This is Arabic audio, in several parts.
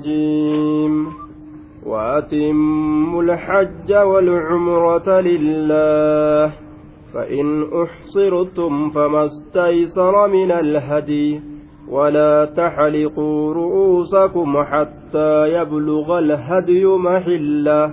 الرجيم. وأتموا الحج والعمرة لله فإن أحصرتم فما استيسر من الهدي ولا تحلقوا رؤوسكم حتى يبلغ الهدي محلة.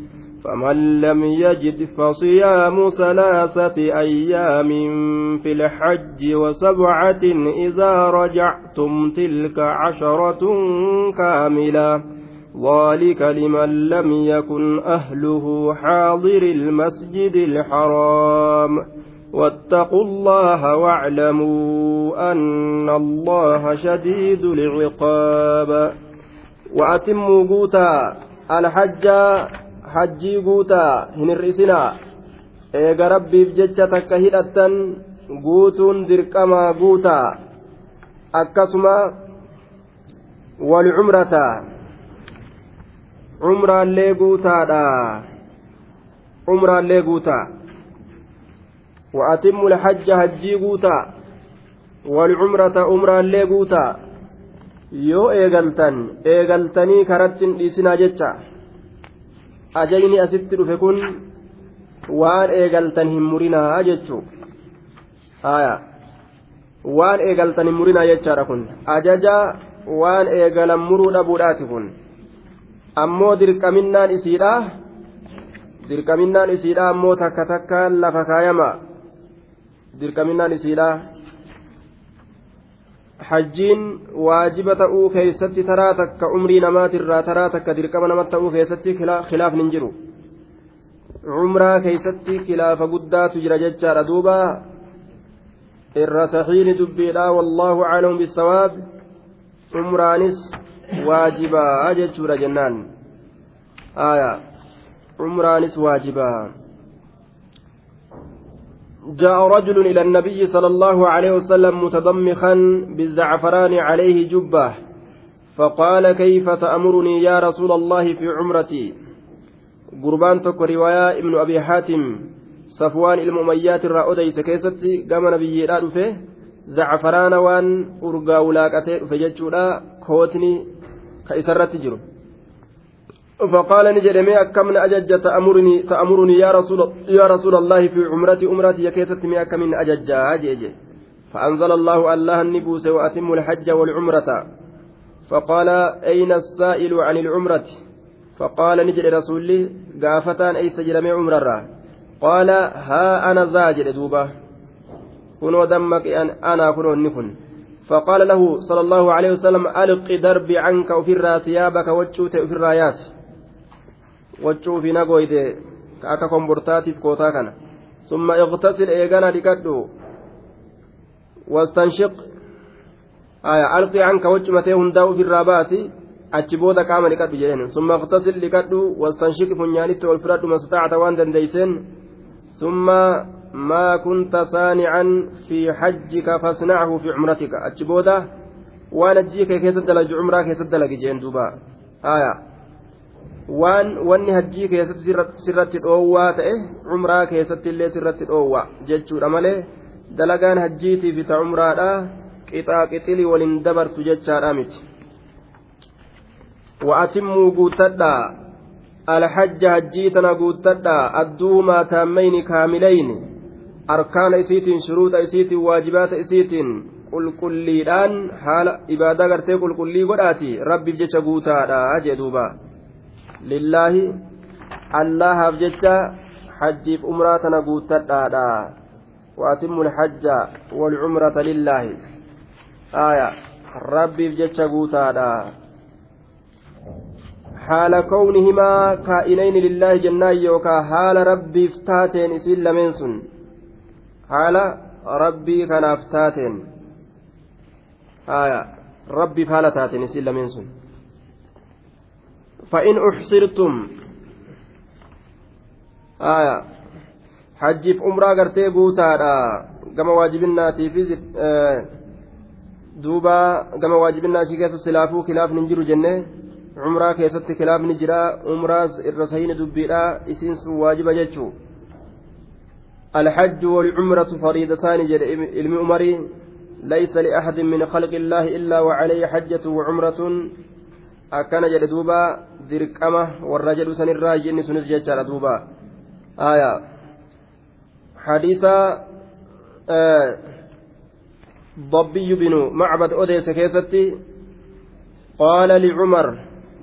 فمن لم يجد فصيام ثلاثة أيام في الحج وسبعة إذا رجعتم تلك عشرة كاملة. ذلك لمن لم يكن أهله حاضر المسجد الحرام. واتقوا الله واعلموا أن الله شديد العقاب. وأتموا قوتا الحج hajjii guutaa hin hir'isinaa eega rabbiif jecha takka hidhattan guutuun dirqamaa guutaa akkasuma walcumrata cumraallee guutaadha cumraallee guutaa وأتموا الحج هجي قوتا والعمرة أمرا اللي قوتا yoo eegaltan eegaltanii karattin dhiisinaa jecha Ajayni asitti dhufe kun waan eegaltan hin murinaa jechuu haya waan eegaltan hin murinaa jechaadha kun. Ajaja waan eegalan muruu dhabuudhaati kun. Ammoo dirqaminnaan isiidha. Dirqaminnaan isiidha ammoo takka takka lafa kaayama. Dirqaminnaan isiidha keeysatti taraa takka umrii namaatirraa taraa takka dirqama namatti ta'uu keessatti khilaafni hin jiru umraa keeysatti khilaafa guddaatu jira jechaadha duuba irra saxiini dubbiidha wallaahu aclamu bisawaab umraanis waajibaa jechuudha jennaan aya umraanis waajibaa جاء رجل إلى النبي صلى الله عليه وسلم متضمخا بالزعفران عليه جبة فقال كيف تأمرني يا رسول الله في عمرتي؟ قربان تك رواية ابن أبي حاتم صفوان المؤميات الرأوديس كيستي قام نبي فيه زعفران وان أرقا ولاقته فججولا كوتني كيسرت جرو فقال نجرمي أكمن أجج تأمرني تأمرني يا رسول يا رسول الله في عمرتي عمرتي يكيست مي أكمن أجج. أجج فأنزل الله الله النبوس وأتم الحج والعمرة. فقال أين السائل عن العمرة؟ فقال نجر رسولي قافتان أي سجرمي عمرة. قال ها أنا زاجر دوبة. كنوا دمك أن أنا كنوا نكن فقال له صلى الله عليه وسلم ألق دربي عنك وفي ثيابك وجوت وفي الرايات. Waccuu fi nagoyte ka akka kombortaatiif kootaa kana summa iqtasil eegana dhiqadhu wastanshiq aya alqi canka waccumatee hundaa ufirraa baati achi booda qaama dhiqadhu jedheen summa iqtasil dhiqadhu wastanshiq funyaanitti ol fudhadhu mastaacata waan dandeeyseen summa ما كنت صانعا في حجك فاصنعه في عمرتك أتشبودا وأنا جيك كيس الدلج عمرك كيس الدلج جين دوبا آية waan wanni hajjii keessatti sirratti dhoowwaa ta'e umraa keessatti illee sirratti dhoowwa jechuudha malee dalagaan hajjiitiif ta umraadha qixaa qixilii waliin dabartu jechaadha miti. Wa'atimmuu guuttadhaa alhajja hajjii tana guuttadhaa adduumaa taammayni kaamilayni arkaana isiitiin shuruuxa isiitiin waajibaata isiitiin qulqulliidhaan haala ibaadaa gartee qulqullii godhaati rabbiif jecha guutaadha jee duubaa hajjiif umraa tana guuttadhaadha waatimmu lhajja walcumrata lillaahi aya rabbiif jecha guutaadha haala kownihimaa kaa'inayni lillaahi jennaan yookaa haala rabbiif taateen isin lameen sun haala rabbii kanaaf taateen aya rabbiif haala taateen isin lameen sun فإن أحصرتم آية umraa gartee guutaadha gama waajibinnaatiifis duuba gama waajibinnaashii keessa silaafuu kilaafni hin jiru jenne umraa keessatti kilaafni jira umraas irra sahini dubbiidha isiin sun waajiba jechuu الحج والعمرة فريضتان جد علم عمري ليس لأحد من خلق الله إلا وعليه حجة وعمرة أكان جد دوبا دركمة والرجل سن الراجل سنس ججال دوبا آية حديث آه ضبي بن معبد أوديس كيستي قال لعمر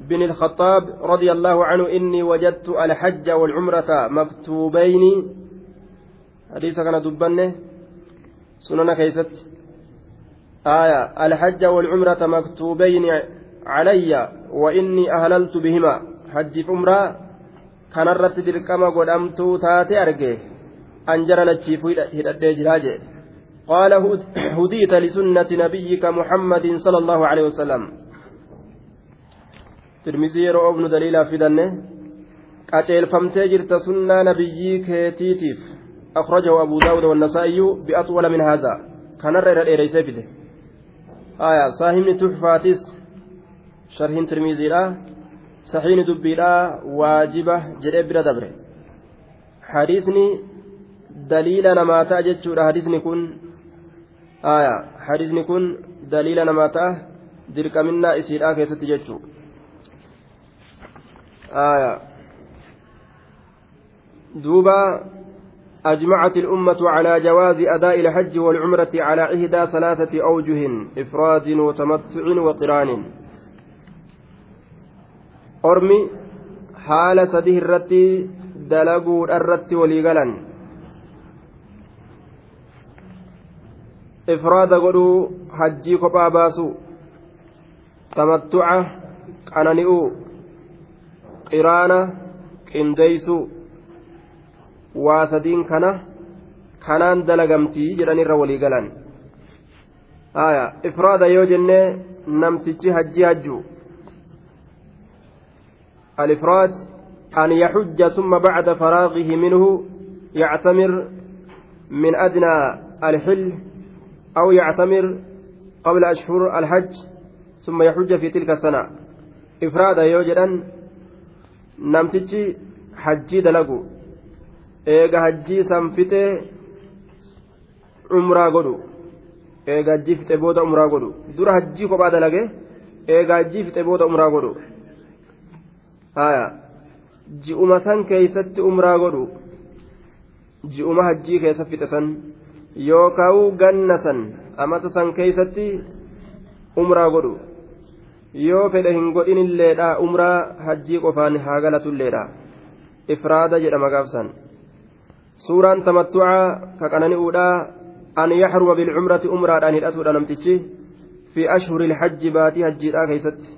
بن الخطاب رضي الله عنه إني وجدت الحج والعمرة مكتوبين حديث كان دبنه سنن كيست آية الحج والعمرة مكتوبين علي وإني أهللت بهما. حج عمرة كان الرت دركما قدمت تاتي أرجه أنجر لتشيف هدى قال هديت لسنة نبيك محمد صلى الله عليه وسلم. ترمزي يرو ابن دليلا فدنه qaceelfamtee jirta sunnaa nabiyyii keetiitiif أخرجه أبو داود والنسائي بأطول من هذا. كان الرئيس الإيريسي فيه آية صاحبني تحفاتيس. لا صحيح دبي لا واجبة جريب بلا دبره حديثني دليل نما تأجج حديثني كن آية حديثني كن دليل نما تأه درك منا إسيرا كيست ججو آية. دوبا أجمعت الأمة على جواز أداء الحج والعمرة على إحدى ثلاثة أوجه إفراد وتمتع وقران. ormi haala sadii irratti dalaguudhaarratti walii galan. Ifraada godhuu hajjii kophaa baasuu tamattuca qanani'uu qiraana qindeeysuu waa sadiin kana kanaan dalagamtii jedhanirra walii galan. Ifraada yoo jennee namtichi hajjii hajju. الإفراد أن يحج ثم بعد فراغه منه يعتمر من أدنى الحل أو يعتمر قبل أشهر الحج ثم يحج في تلك السنة إفراد يوجد نمتجي حجي دلقو fixee umraa godhu eega hajjii fixe booda umraa godhu dura hajjii kophaa dalage eega hajjii fixe booda umraa godhu haya ji'uma san keeysatti umraa godhu. Ji'uma hajjii keessa fixe san. Yookaan ganna san amata san keeysatti umraa godhu. Yoo fedhe hin godhinilleedha umraa hajjii qofaan haa galatulleedha ifraada jedhama gaafsan. suuraan tamattucaa ka qanani'uudha an yaxruma bilcumrati umraadhaan hidhatuudha namtichi. Fi ashhuri ilhajji baatii hajjiidhaa keeysatti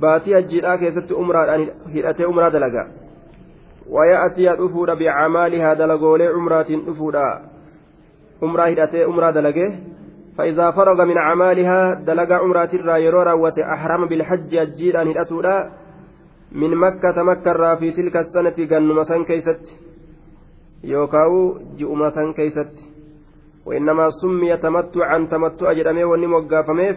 baatii hajjiidhaa keessatti umraadhaan hidhatee umraa dalaga waya'atiya dhufuudha bicamaalihaa dalagoolee umraatiin dhufuudha umraa hidhatee umraa dalage فإذا فرغ من أعمالها دلق عمرات الرايرو راوة أحرم بالحج أجيرا هدأتودا من مكة مكة في تلك السنة قنم سن كيست yookaan ji'uma san keeysatti وإنما سمي تمتعا تمتع جرمي ونموقافميف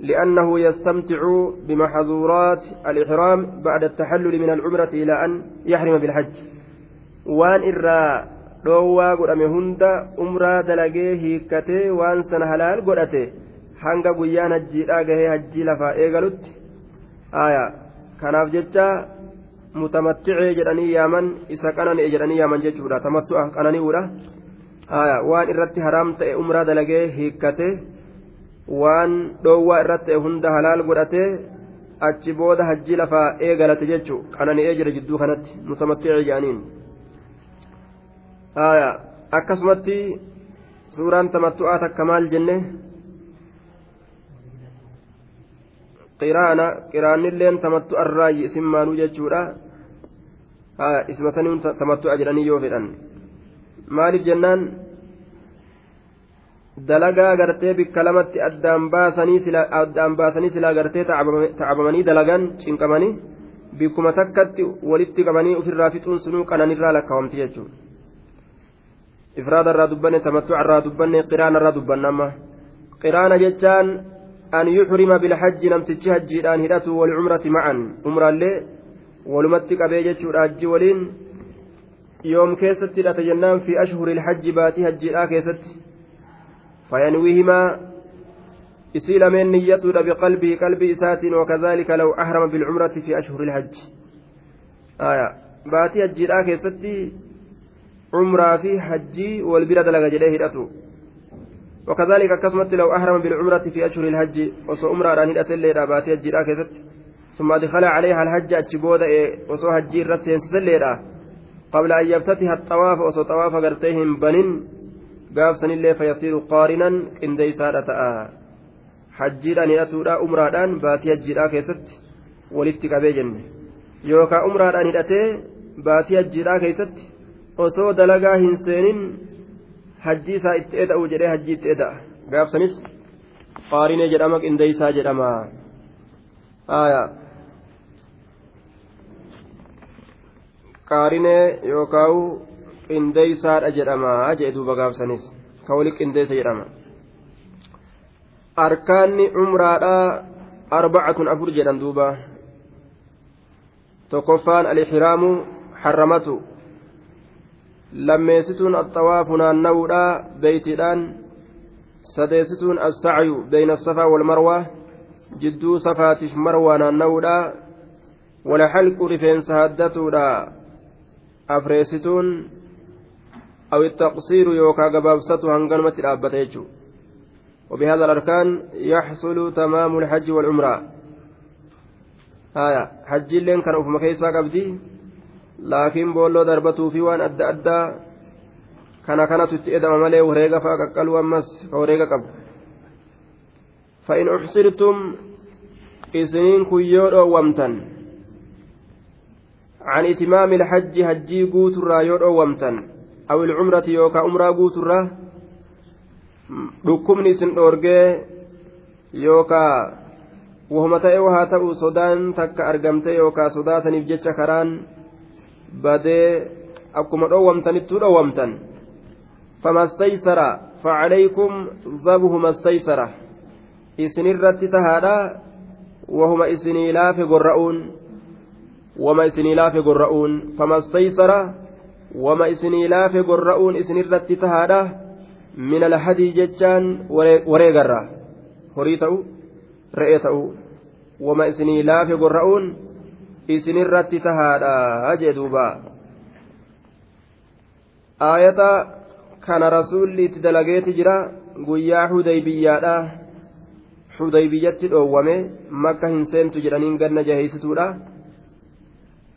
لأنه يستمتع بمحظورات الإحرام بعد التحلل من العمرة إلى أن يحرم بالحج وان إرى dhoowwaa godhame hunda umraa dalagee hiikkatee waan sana halaal godhate hanga guyyaan hajjiidhaa gahee hajjii lafaa eegalutti aya kanaaf jecha mutamatticee jedhanii yaaman isa qanani'e jedhanii yaaman jechuudha tamattu'a qanani'uudha waan irratti haraam ta'e umraa dalagee hiikkate waan dhoowwaa irratti hunda halaal godhatee achi booda hajjii lafaa eegalate jechuu qanani'ee jira jidduu kanatti. Mutamatticee jedhaniin akkasumatti suuraan tamattu'aa takka maal jenne? Qiraana qiraannilleen tamattu'a irraayi isin maanuu jechuudha? Isma saniin tamattu'a jedhanii yoo fedhan. Maaliif jennaan dalagaa gartee bikka lamatti addaan baasanii silaa gartee tacabamanii dalagan cinqamanii bikkuma takkatti walitti qabanii ofirraa fixuun sunuu qananirraa lakkaawamti jechuudha. Ifraada irraa dubbanne tamattuca irraa dubbanne qiraana irraa dubbanne amma. Qiraana jechaan an yuxrima bilhajji namtichi hajjiidhaan hidhatu walcumrati macan umraallee walumatti qabee jechuudha hajji waliin. Yoom keessatti hidhata jennaan fi ashhuri ilhajji baatii hajjiidhaa keessatti isii lameen niyyatuudha biqalbii qalbii isaatiin wakadaalika law ahrama bilcumrati fi ashhuri ilhajji baatii hajjiidhaa keessatti cumraa fi hajjii wal bira dalaga jedhee hidhatu وكذلك كسمت لو أحرم بالعمرة في أشهر الحج وصو عمرة هدأت الليلة باتي الجيرا كيست ثم دخل عليها الحج أتشبود وصو هجير رسين سليلة قبل أن يفتتح الطواف وصو طواف قرتيهم بنين gaafsanillee fayasiiru qaarinan qindeeysaadha ta'a. Hajjiidhaan hidhatuudha umraadhaan baatii hajjiidhaa keessatti walitti qabee jenne. Yookaan umraadhaan hidhatee baatii hajjiidhaa keessatti osoo dalagaa hin seenin hajjii isaa itti eda'u jedhee hajjii itti eda'a. Gaafsanis qaarine jedhama qindeeysaa jedhama. Qaarinee yookaan qindeeysaadha jedhama jee duuba gaafsanis ka wali qindeessa jedhama arkaanni umraadha arbacatun afur jedhan duuba tokkoffaan alixiraamu harramatu lammeessituun axxawaafu naanna'uudha beeytiidhaan sadeessituun assacyu beyna safaa walmarwaa jidduu safaatiif marwaa naanna'uudha walaxalqu rifeensa haddatuudha afreessituun aw ittaqsiiru yookaa gabaabsatu hanganumatti dhaabbata jechuu وبهذا الأركان يحصل تمام الحج والعمرة آية حج اللين كان أوفما كيسا قبدي laakiin boolloo darbatuu fi waan adda addaa kana kanatu itti edama malee wareega faa qaqqaluu ammas ka wareega qabu fa'in uxsirtum isiniin kun yoo dhoowwamtan عن إتمام الحج هجي قوترا يودو ومتن أو العمرة يوكا عمرة قوترا dhukkubni isin dhoorgee yookaa wahuma ta'e waa ta'u sodaan takka argamte yookaa sodaasaniif jecha karaan badee akkuma dhoowwamtanittuu dhoowwamtan famastaysara facalaykum dabhu mastaysara isinirratti tahaadha wahuma isinii laafe gorra'uun wama isinii laafe gorra'uun famastaysara wama isinii laafe gorra'uun isinirratti tahaadha min alhadii jechaan wareegarra horii ta'u re'ee ta'u wama isinii laafe gorra'uun isinirratti tahaadha jee duuba aayata kana rasuulli itti dalageeti jira guyyaa xudaybiyyaadha xudaybiyyatti dhoowwame makka hin seentu jedhaniin ganna jaheessituudha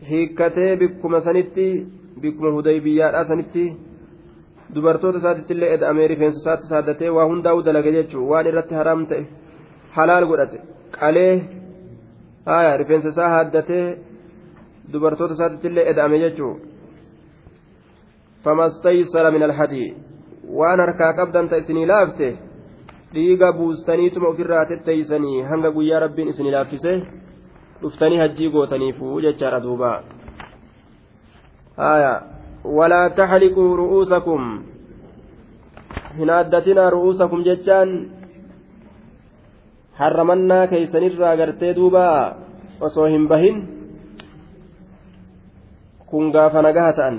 hiikkatee bikkuma sanitti bikkuma xudaybiyyaadha sanitti dubartoota isaatitti illee eda'amee rifeensa isaatti saaddatee waa hundaa'u dalage jechuun waan irratti haraam ta'e halaal godhate qalee haya rifeensa isaa haaddatee dubartoota isaatitti illee eda'ame jechuun famastaysara min alhadii waan harkaa qabdan ta isinii laafte dhiiga buustaniituma ofirraa tetteeysanii hanga guyyaa rabbiin isinii laaffise dhuftanii hajjii gootaniifu jechaadha duuba walaa taxliquu ru'uusakum hin addatinaa ru'uusakum jechaan harramannaa keeysanirraa gartee duuba osoo hin bahin kun gaafa nagaha ta'an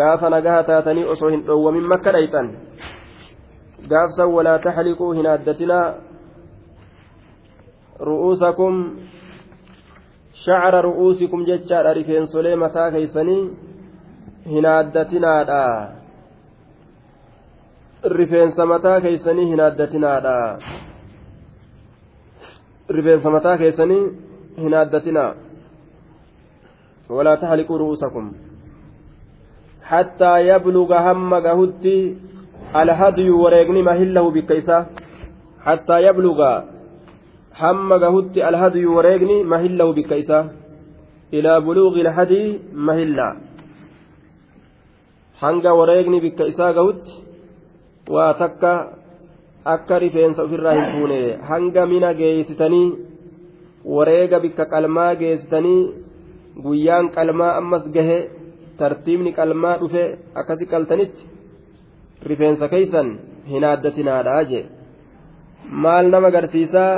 gaafa nagaha taatanii osoo hin dhoowwamin makka dhayxan gaafsan walaa taxliquu hin addatinaa ru'uusakum shacra ru'uusikum jechaadha rifeensolee mataa keeysanii hin addatinaadha rifeensa mataa keeysanii hin addatinaadha rifeensa mataa keessanii hin addatinaa walaa taxliquu ru'uusakum حتى يبلغ هم قهدي الهدي وريقني مهله بكيسا حتى يبلغ هم قهدي الهدي وريقني مهله بكيسا إلى بلوغ الهدي مهلا hanga wareegni bikka isaa gahutti waa takka akka rifeensa ofirraa hin fuune hanga mina geessitanii wareega bikka qalmaa geessitanii guyyaan qalmaa ammas gahe tartiibni qalmaa dhufe akkasi qaltanitti rifeensa keeysan hin aaddatinaadha jee maal nama agarsiisaa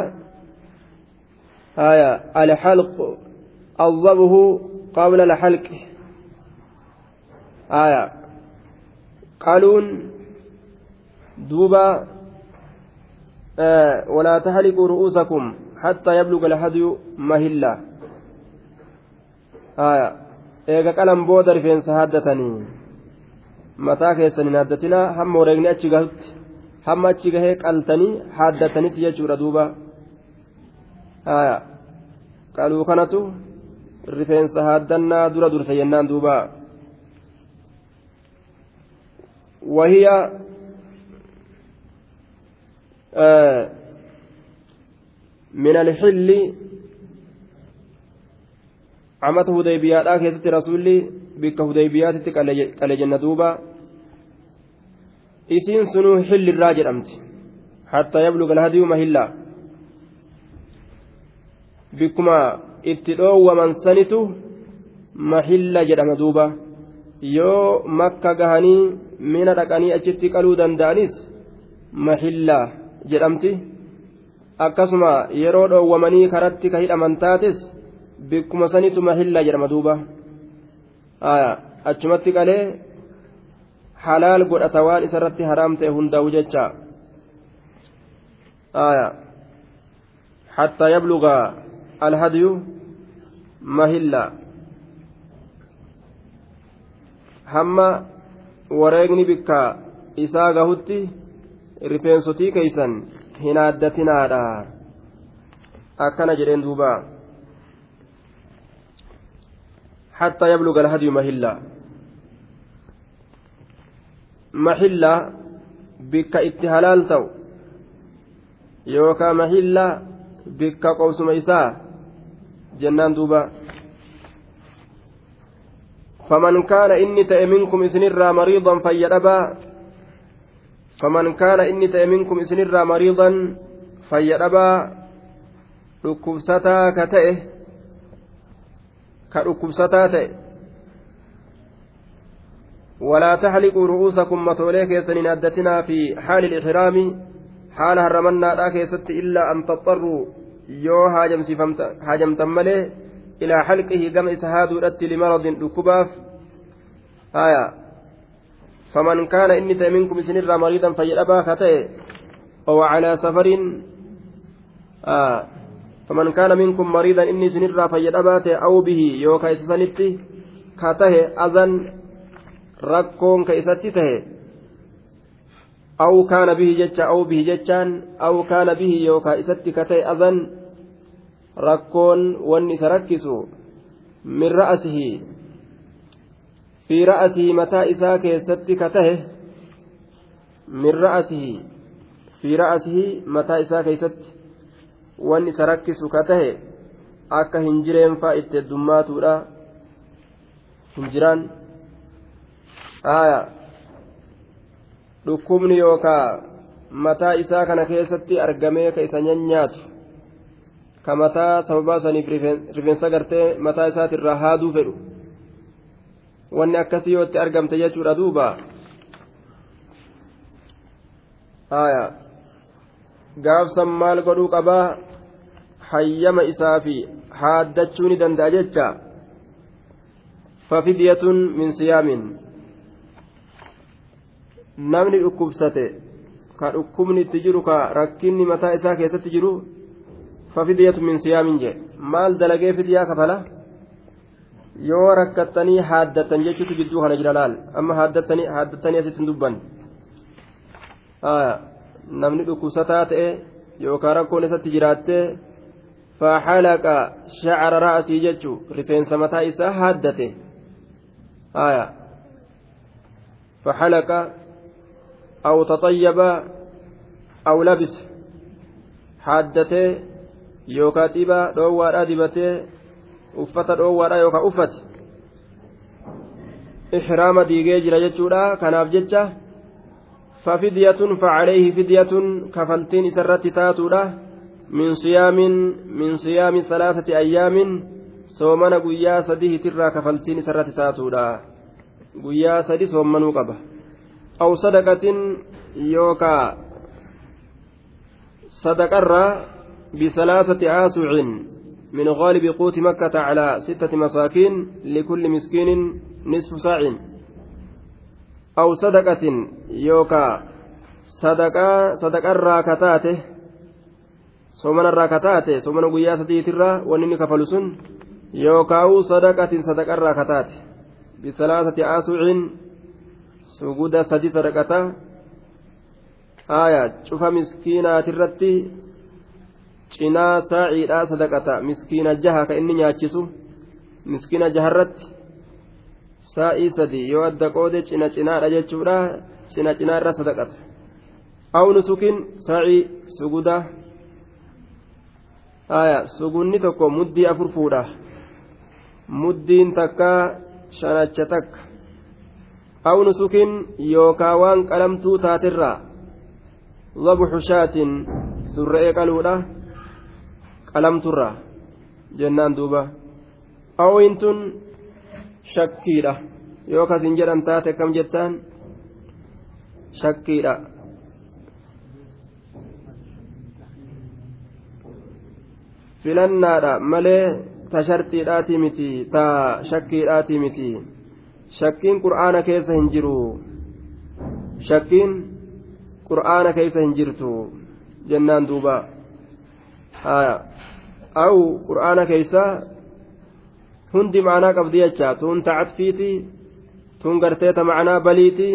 haya alxalq awwabuhu qabla alxalqi haya qaluun duuba ولا تحلقوا رؤوسكم حتى يبلغ الهدي مهلا آية booda rifeensa haaddatanii mataa keessaniin haaddatinaa hamma wareegni achi gahutti hamma achi gahee qaltanii haaddatanitti jechuudha duuba qaluu kanatu rifeensa haaddannaa dura dursa jennaan duuba wahiya من الحل عمت هديبيادhaa keessatti rasuulli bikka hudaybiyaatitti qale jenna duuba isiin sunuu xillirraa jedhamti hattaa yabluga alhadiyu mahillaa bikkuma itti dhoowwaman sanitu mahilla jedhama duuba yoo makka gahanii mina dhaqanii achitti qaluu danda'anis mahillaa jedhamti akkasuma yeroo dhoowwamanii karatti ka hidhaman taates bikkuma sanitu mahillaa jedhama duuba achumatti qalee halaal godhata waan isarratti haraam ta'e hundaa'u jecha حتى يبلغ الهدي مهلا hamma wareegni bikka isaa gahutti rifeensotii keeysan hin aaddatinaadha akkana jedheen duuba حتى يبلغ الهدي مهلا محلا بك اتهلال تو يوكا محلا بك قوس ميسا جنان دوبا فمن كان إني تأ منكم إسنرا مريضا فيدبا فمن كان إني تأ منكم إسنرا مريضا فيدبا dhukkubsataa ka ta'e. Ka dhukkubsataa ta'e. ولا تحلقوا رؤوسكم متولي كيسن أدتنا في حال الإحرام حال هرمنا لا كيست إلا أن تضطروا يو هاجم هاجم تملي إلى حلقه قم إسهاد رت لمرض ركباف آية فمن كان إني منكم سنر مريضا فيلأبا ختئ أو على سفر آه فمن كان منكم مريضا إني سنر فيلأبات أو به يو كيسسنتي كته أذن rakkoon ka isatti tahe aw kaana bihi jecha aw bihi jechaan aw kaana bihi yookaa isatti ka tahe adan rakkoon wanni isa rakkisu min ra'asihi fi ra'asihi mataa isaa keessatti ka tahe min ra'asihi fi ra'asihi mataa isaa keessatti wanni isa rakkisu ka tahe akka hin jireenfaa itti heddummaatuudha hin jiraan aya dhukkubni yookaa mataa isaa kana keessatti argamee ka isa nyaatu ka mataa sababaa saniif rifeensa gartee mataa isaatirraa haaduu fedhu wanni akkasii yoo itti argamte jechuudha duuba. Gaafsan maal godhuu qabaa? Hayyama isaa fi haaddachuu ni danda'a jecha. Fafidyatun min siyaamin. Namni dhukkubsate ka dhukkubni itti jiru ka rakkinni mataa isaa keessatti jiru fafidyatu min siyaamin jee maal dalagee fidyaa kafala yoo rakkattanii haaddattan jechuutu gidduu kana jira laal amma haaddattanii haaddattanii asitti dubban namni dhukkubsataa ta'e yookaan rakkoon isatti jiraattee faxalaqa shacra ra'asii jechuu rifeensa mataa isaa haaddate faxalaqa أو تطيب أو لبس حادته yookaan xibaa dhoowwaadhaa dibatee uffata dhoowwaadhaa yookaa uffate ixraama diigee jira jechuudha. Kanaaf jecha fafidiyatun facaleehi fidiyatun kafaltiin isarratti taatuudha. Min siyaamin min siyaami salaasati ayyaamin soomana guyyaa sadi hitirraa kafaltiin isarratti taatuudha. Guyyaa sadi soommanuu qaba. Aw sadaqatin yookaa sadaqarraa bisalaasati aasucin من غالب قوت مكة على ستة مساكين لكل مسكين نصف ساع أو صدقة يوكا صدقة صدقة irraa kataate soomana guyyaa sadiitirraa wanni inni kafalu sun yookaa'u sadaqatin sadaqa irraa kataate bisalaasati aasuuciin suguda sadi sadaqata aya cufa miskiinaatirratti cinaa saaciidhaa sadaqata miskiina jaha ka inni nyaachisu miskiina jaharratti saa'ii sadi yoo adda qoode cina cinaadha jechuudha cina cinaa irra sadaqata awnu sukin saa'ii suguda aya sugunni tokko muddii afur fuudha muddiin takka shanacha takka awnu sukin yookaa waan qalamtuu taatirraa ضبح شاة سرئ قالوا qalamturraa jennaan duuba. Awwiintun shakkiidha. Yookaas hin jedhan taate kam jettaan? Shakkiidha. Filannaadha. Malee ta sharxiidhaatii miti ta shakkiidhaatii miti. Shakkiin qur'aana keessa hin jiru. Shakkiin qur'aana keessa hin jirtu jennaan duuba aw qur'aana keeysa hundi ma'anaa qabdi jecha tun ta catfiiti tun garteeta ma'anaa baliiti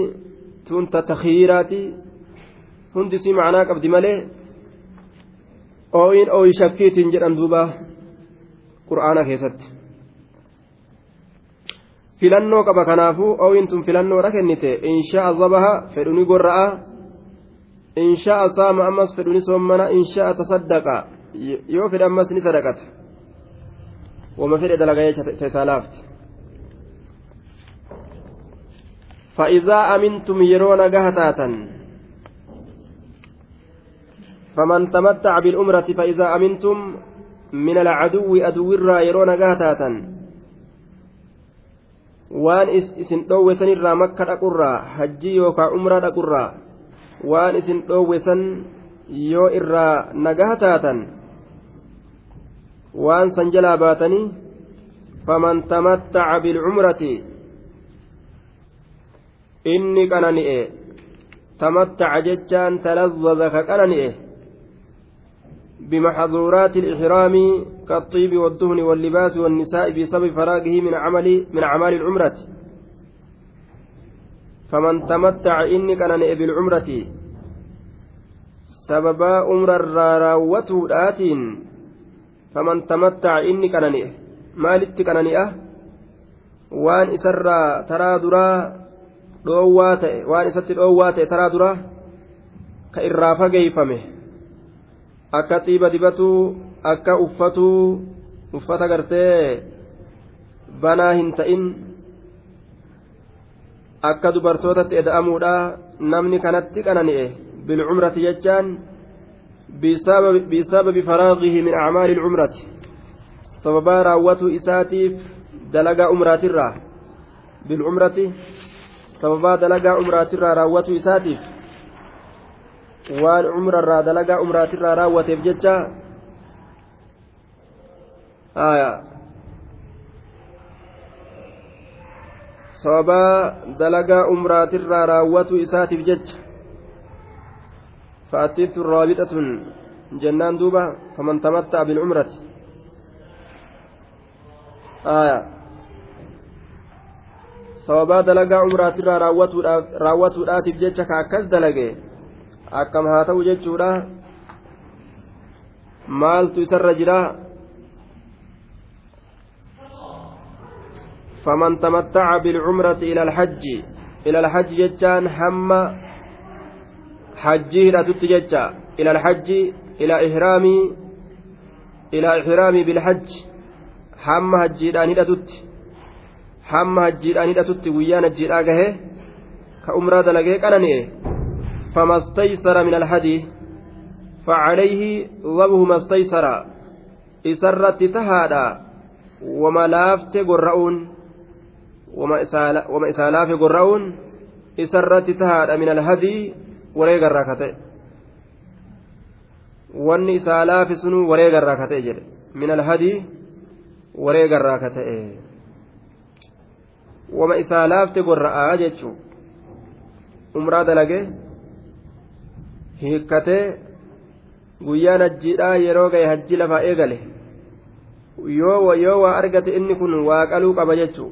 tun ta takhiiraati hundi si ma'anaa qabdi malee ooyin ooyi shakkiitiin jedhan duuba qur'aana keessatti filannoo qaba kanaafuu ooyin tun filannoodha kennite insha'a zabaha fedhuni gorra'a insha'a saama ammas fedhuni soommana insha'a tasaddaqa yoo fedhe ammas ni sadaqata wama fedhe dalagaa jecha isaa laafti فإذا أمنتم يرون قهتاتا فمن تمتع بالأمرة فإذا أمنتم من العدو أدو الرا يرون قهتاتا waan isin dhoowwesan irraa makka dhaqurraa hajjii yookaan umraa dhaqurraa waan isin dhoowwesan yoo irraa nagaha taatan waan san jalaa baatanii faman tamattaca bilcumrati inni qanani'e tamattaca jechaan talazzaza ka بمحظورات الإحرام كالطيب والدهن واللباس والنساء بسبب فراغه من عمل من أعمال العمرة. فمن تمتع إني كان بالعمرة. سببا عمر الراوة آتين faman tamattaca inni qanani'e maalitti qanani'a? Waan isarraa taraa duraa dhoowwaa ta'e waan isatti dhoowwaa ta'e taraa duraa ka irraa fageeyfame. Akka xiiba dibatuu akka uffatuu uffata gartee banaa hin ta'in akka dubartootatti eda'amuudha. Namni kanatti qanani'e. Bilcumrati jechaan بسبب, بسبب فراغه من أعمال العمرة سببا راوته إساتيف دلقا أمرات الرا بالعمرة سببا دلقا أمرات الرا راوته إساتيف waan umra irraa dalagaa umraatirraa raawwateef jecha sababaa dalagaa umraatirraa raawwatu isaatiif jecha فأتيت رابطة جنان دوبا فمن تمتع بالعمرة آية sababaa dalagaa umraatirraa raawwatuudhaatiif jecha ka akkas dalage akkam haa ta'u jechuudha maaltu isarra jira faman tamattaca bilcumrati ila alhajji ila alhajji jechaan hamma jecha ila alhajji ila ihraamii ila ihraamii bilhajji hamma hajjiidhaan hidhatutti hamma hajjiidhaan hidhatutti guyyaan hajjiidhaa gahe ka umraa dalagee qanani'e فما استيسر من الهدي فعليه ضبه ما استيسر إسرت تهادا وما لافت قرؤون wama isaa laafe gorra'uun isarratti tahaadha min alhadii wareegarraa ka ta'e. Wanni isaa laafe sunuu wareegarraa ka ta'e jedhe. Min alhadii wareegarraa ka ta'e. Wama isaa laafte gorra'aa jechuu. Umraa dalage hiikkatee guyyaan hajjiidhaa yeroo gahe hajji lafaa eegale. Yoo waa argate inni kun waa qaluu qaba jechuu.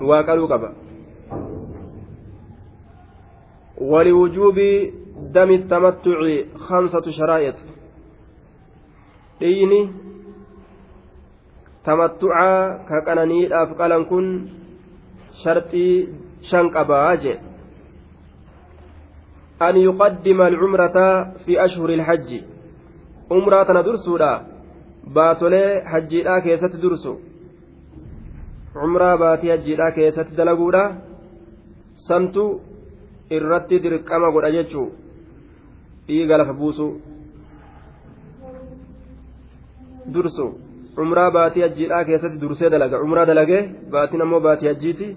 Waa qaluu qaba ولوجوب دم التمتع خمسة شرائط dhiini tamattucaa ka qananiidhaaf qalan kun sharxii shan qabaa jee an yuqaddima alcumrata fi ashhuri ilhajji umraa tana dursuudha baatolee hajjiidhaa keessatti dursu umraa baatii hajjiidhaa keessatti dalaguudha santu irratti dirqama godha jechuu dhiiga lafa buusu dursu umraa baatii hajjiidhaa keessatti dursee dalaga umraa dalagee baatiin ammoo baatii hajjiiti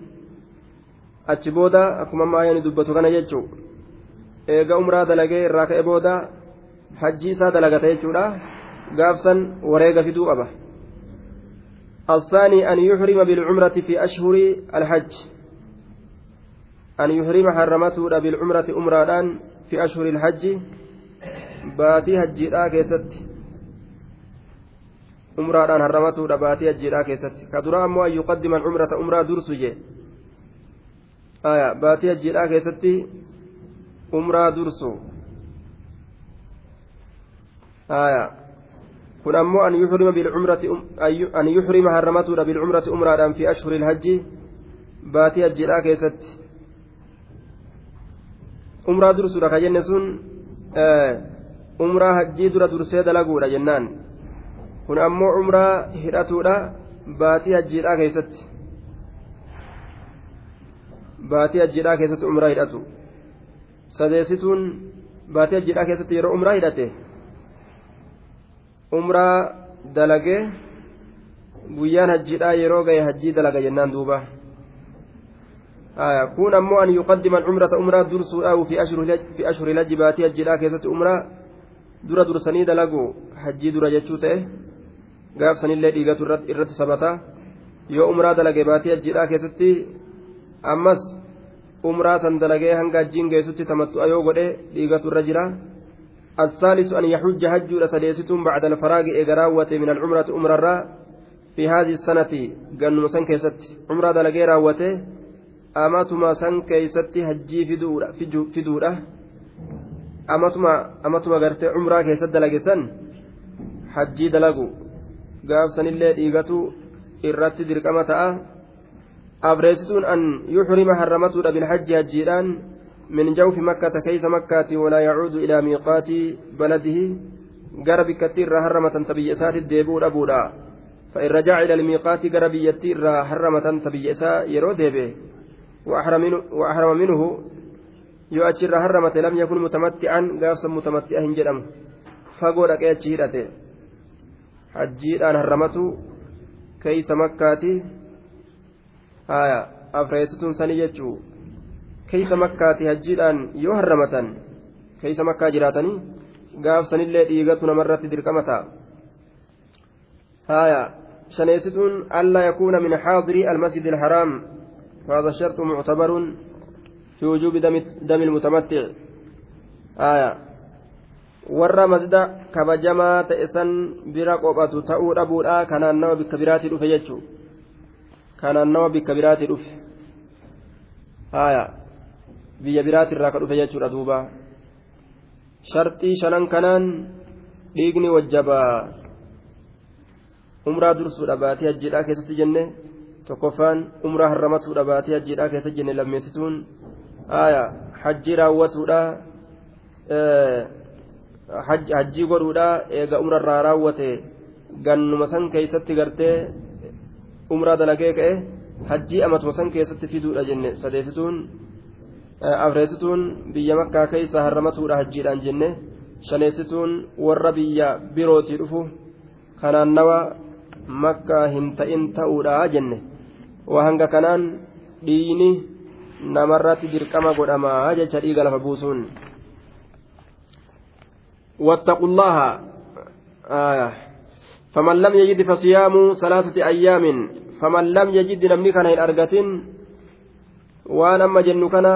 achi booda akkuma maayani dubbatu kana jechuu eega umraa dalagee irraa ka'e booda hajjii isaa dalagata jechuudha gaafsan wareega fiduu qaba الثاني أن يحرم بالعمرة في أشهر الحج أن يحرم حرمته بالعمرة أمران في أشهر الحج. باتي هجيرا كيست. أمران حرمته باتي هجيرا كيست. كدرا أمو أن يقدم العمرة أمرا درسجي آية باتي هجيرا كيست. أمرا درسو آية kun ammoo an yuhrima harramatuudha bilcumrati umraadhaan fi ashhuri ilhajji baatii hajjiidhaa keessatti umraa dursuudha ka jenne sun umraa hajjii dura dursee dalaguudha jennaan kun ammoo umraa hidhatuudha baatii hajjiidhaa keessatti baatii hajjiidhaa keessatti umraa hidhatu sadeessituun baatii hajjiidhaa keessatti yeroo umraa hidhate umraa dalagee guyyaan hajjiidhaa yeroo gahe hajjii dalaga jennaan duuba kun ammoo an yuqaddima alcumrata umraa dursuudhaahu fi ashhuri lajji baatii hajjiidhaa keessatti umraa dura dursanii dalagu hajjii dura jechuu ta'e gaafsanillee dhiigatu irratti sabata yoo umraa dalage baatii hajjiidhaa keessatti ammas umraa san dalagee hanga hajjiin geessutti tamattu'a yoo godhe dhiigatu irra jira الثالث أن يحج حج سديستم بعد الفراغ إجراوة من العمرة أمرا في هذه السنة قال مسن كيست عمرة دلقي راوته أماتما سن كيست حجي فدورة فدورة أماتما أماتما قرت عمرة كيست دلقي سن حجي دلقوا قاف سن اللي إيغتو إرات درقمة أبريستون أن يحرم حرمته بالحج هجيران من جوف مكة كيس مكة ولا يعود إلى ميقات بلده قرب كثير هرمة تبي إسات الديبور أبودا فإن رجع إلى الميقات قرب يتير هرمة تبي إسا يرو ديبه وأحرم منه, وأحرم منه يؤجر هرمة لم يكن متمتعا قاصا متمتعا جرم فقول أكيد شيرته حجيران هرمته كيس مكة آية أفريستون سنيجتشو keeysa makkaati hajjiidhaan yoo harramatan keeysa makkaa jiraatanii gaafsanillee dhiigatu namarratti dirqama ta'a haya shaneessituun allaa yakuuna min xaadiri almasjid alharaam فهذا الشرط معتبر في وجوب دم, دم المتمتع آية ta'e san bira qophatu ta'uu dhabuudha kanaan nama bikka biraatii dhufe jechuu kanaan nama bikka biraatii dhufe haya biyya biraatirraa ka dhufe jechuudha duuba sharxii shanan kanaan dhiigni wajjabaa umraa dursuudha baatii hajjiidhaa keessatti jenne tokkoffaan umraa harramatuudha baatii hajjiidhaa keessatti jenne lammeessituun hajjii raawwatuudha hajjii godhuudha eega umrarraa raawwate gannuma san keessatti gartee umraa dalagee ka'e hajjii amatuma san keessatti fiduudha jenne sadeessituun afreessituun biyya makkaa keessa harramatuudha hajjiidhaan jenne shaneessituun warra biyya birootii dhufu kanaannawa makkaa hin ta'in ta'uudha jenne waa hanga kanaan dhiini namarratti dirqama godhamaa jecha dhiiga lafa buusuun. واتقوا الله آية فمن لم يجد فصيام ثلاثة أيام فمن لم يجد نمني كان أرقة وأنا أما جن كان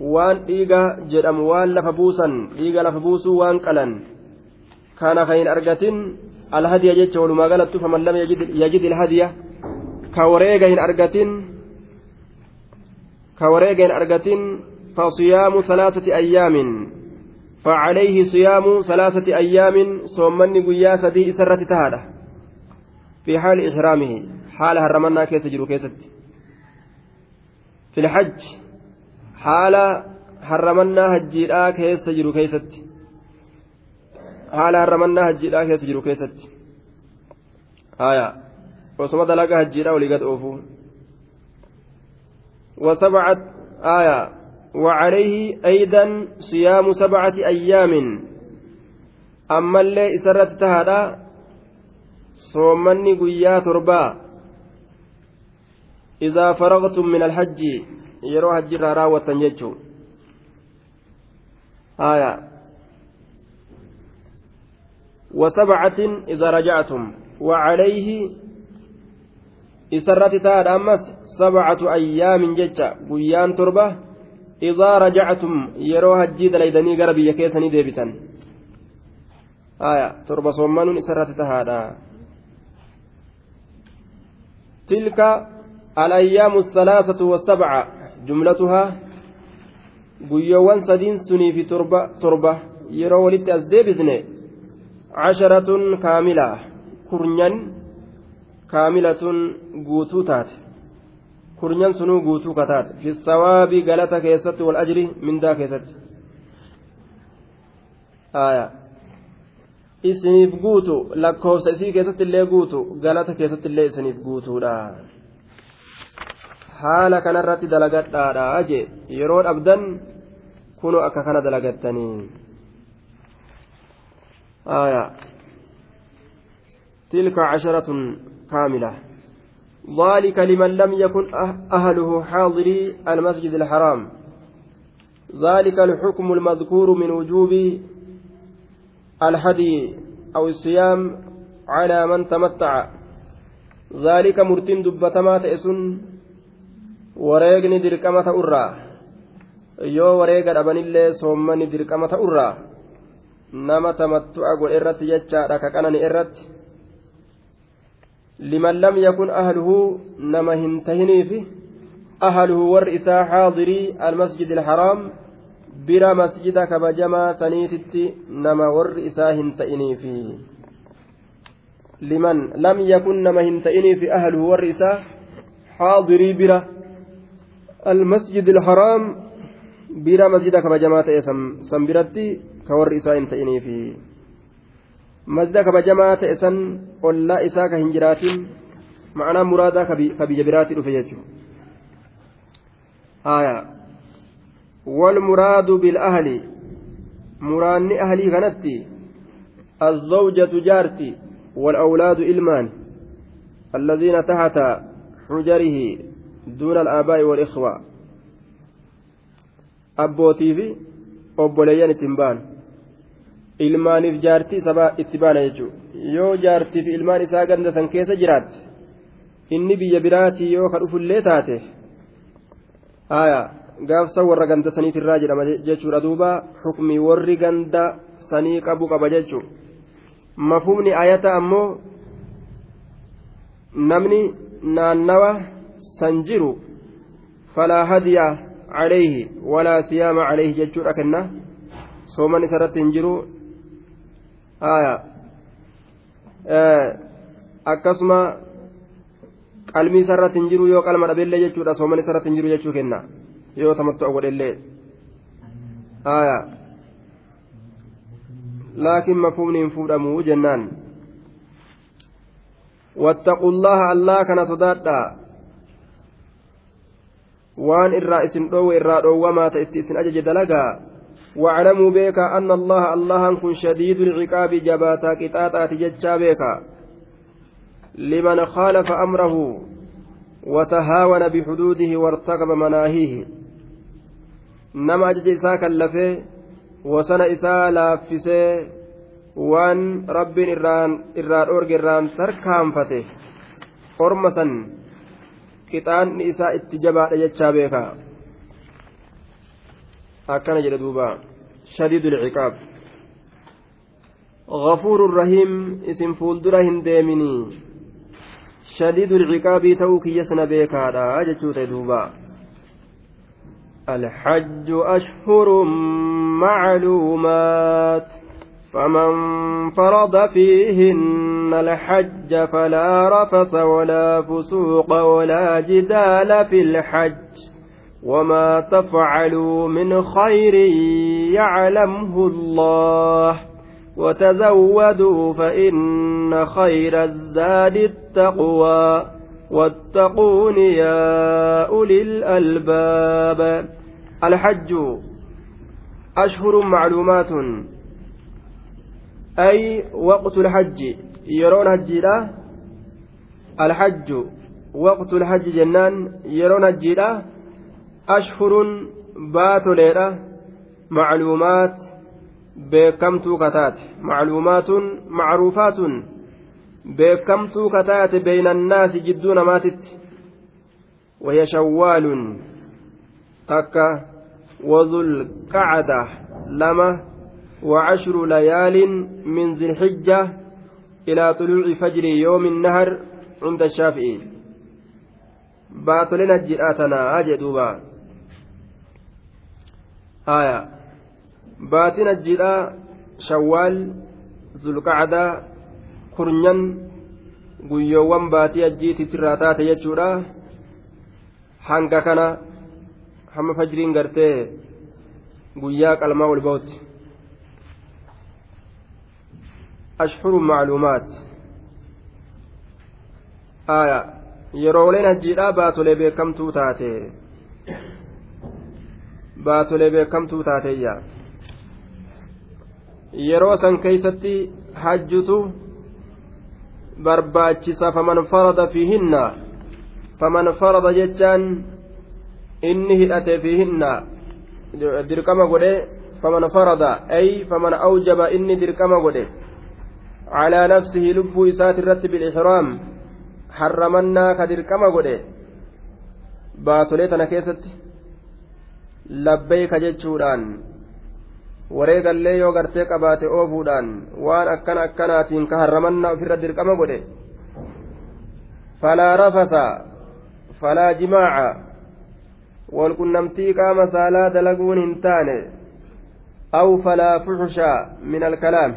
وأن إيجا جرم وأن لفبوسا إيجا لفبوسو وأن كلن كان خين أرقة الهدي قالت فمن لم يجد يجد الهدي كوريجا إن أرقة كوريجا إن أرقة فصيام ثلاثة أيام فعليه صيام ثلاثة أيام صومني قيا سدي سرة تهادة في حال إحرامه حال هرمنا كيس جرو كيست في الحج حال هرمنا هجيرا كيس جرو كيست حال هرمنا هجيرا كيس جرو كيست آية وصمد لك هجيرا ولقد أوفو وسبعة آية وعليه أيضا صيام سبعة أيام أما اللي إسرت تهدى صومني قيا تربا إذا فرغتم من الحج يروح الجرى راوة يجو آية وسبعة إذا رجعتم وعليه إسرت تهدى أمس سبعة أيام ججة قيان تربه idaa rajactum yeroo hajjii dalaydanii gara biyya keessanii deebitan aya torba soommanuun isarratti tahaadha tilka alayyaamu الثلاثة والسبعة جملتها guyyoowwan sadiin sunii fi torba yeroo walitti as deebisne casharatun kaamila kurnyan kaamilatun guutuu taate. Kurnyan sunuu guutuu kataate fi sawaabii galata keessatti wal ajri mindaa keessatti. Isiniif guutu lakkoofsa isii keessatti illee guutu galata keessatti illee isiniif guutuudha. Haala kanarratti dalagadhaadha jee yeroo dhabdan kunu akka kana dalagattanii tilka casharatun kaamila ذلك لمن لم يكن أهله حاضري المسجد الحرام ذلك الحكم المذكور من وجوب الحدي أو الصيام على من تمتع ذلك مرتين دبتما تئسن wareegni dirqama ta'urraa yoo wareega dhabanillee soommani dirqama ta'urraa nama tamattu'a godhe irratti jechaadha ka qanani irratti ahluhu warri isaa xaadirii almasjid alharaam bira masjida kabajamaa saniititti nama warri isaa hin ta'iniifi liman lam yakun nama hin ta'iniifi ahluhu warri isaa xaadirii bira almasjid alharaam bira masjida kabajamaa ta'e san biratti ka warri isaa hin ta'iniifi ka hin jiraatin ma'anaa muraadaa ka biyya biraatti dhufe jechuudha haya walmuraadu bil'ahli muraanni ahlii kanatti الزوجة جارتي والأولاد إلمان الذين تحت حجره دون الآباء والإخوة أبوتي في أبوليان تنبان ilmaaniif jaartii sabaa itti baana jechuudha yoo jaartiif ilmaan isaa ganda san keessa jiraatte inni biyya biraatii yoo ka dhufullee taate haya gaafsa warra ganda saniitirraa jedhama jechuudha duuba xukmii warri ganda sanii qabu qaba jechuudha mafhumni ayata ammoo namni naannawa san jiru falaa hadiya calayhi walaa siyaama calayhi jechuudha kenna sooman isarratti hin jiru akkasuma qalmii isarratti hin jiru yoo qalma dhabeellee jechuudha sooman isarratti hin jiru jechuu kenna yoo tamattu godhellee laakiin mafhumni hin fuudhamu jennaan واتقوا الله الله كان صدادا isin dhoowwe irraa dhoowwamaa ta'etti isin ajaje dalagaa واعلموا بك أن الله الله كن شديد العقاب جباتا قطاطات جتشا بك. لمن خالف أمره وتهاون بحدوده وارتكب مناهيه. نما أجج إساء كلفه وسن إساء لافسه rabbiin irraan irraa dhoorge irraan tarkaanfate orma san qixaanni isaa itti jabaadha jechaa beeka akkana jedhe duuba shadiidu lciqaab غفور رحيم اسم فولدرا هنديمني شديد العقاب توك يسن بيكادا أجتوت دوبا. الحج أشهر معلومات فمن فرض فيهن الحج فلا رفث ولا فسوق ولا جدال في الحج. وما تفعلوا من خير يعلمه الله وتزودوا فإن خير الزاد التقوى واتقون يا أولي الألباب الحج أشهر معلومات أي وقت الحج يرون هجيرة الحج وقت الحج جنان يرون هجيرة أشهر بات ليلة معلومات beekamtuu kataate macluumaatun macruufaatun beekamtuu kataate beyna annaasi jidduu namaatitti وهي شوال. تكا وذو القعدة لما وعشر ليال من ذي الحجة إلى طلوع فجر يوم النهر عند الشافعي. باتلنا الجراتنا أجدوبا haya baatina jidhaa shawaal zulqacdaa kurnyan guyyoowwan baatii ajjii titirraa taate jechuudha. Hanga kana hamma fajriin gartee guyyaa qalmaa ol ba'utti. Ashhuru macluumaat. Aya yerooleen hajjiidha baatolee beekamtuu taate. Baatolee beekamtuu taateeyya yeroo san keeysatti hajjutu barbaachisa faman farada fiihinna faman farada jechaan inni hidhate fiihinna dirqama godhe faman farada ay faman awjaba inni dirqama godhe calaa nafsihi lubbuu isaati irratti bilixraam harramannaa ka dirqama godhe baatolee tana keessatti labbeeyka jechuudhaan wareegallee yoo gartee qabaate oofuudhaan waan akkana akkanaatiin ka harramannaa ofirra dirqama godhe falaa rafasa falaa jimaaca walqunnamtii qaama saalaa dalaguun hin taane aw falaa fuxusha min alkalaami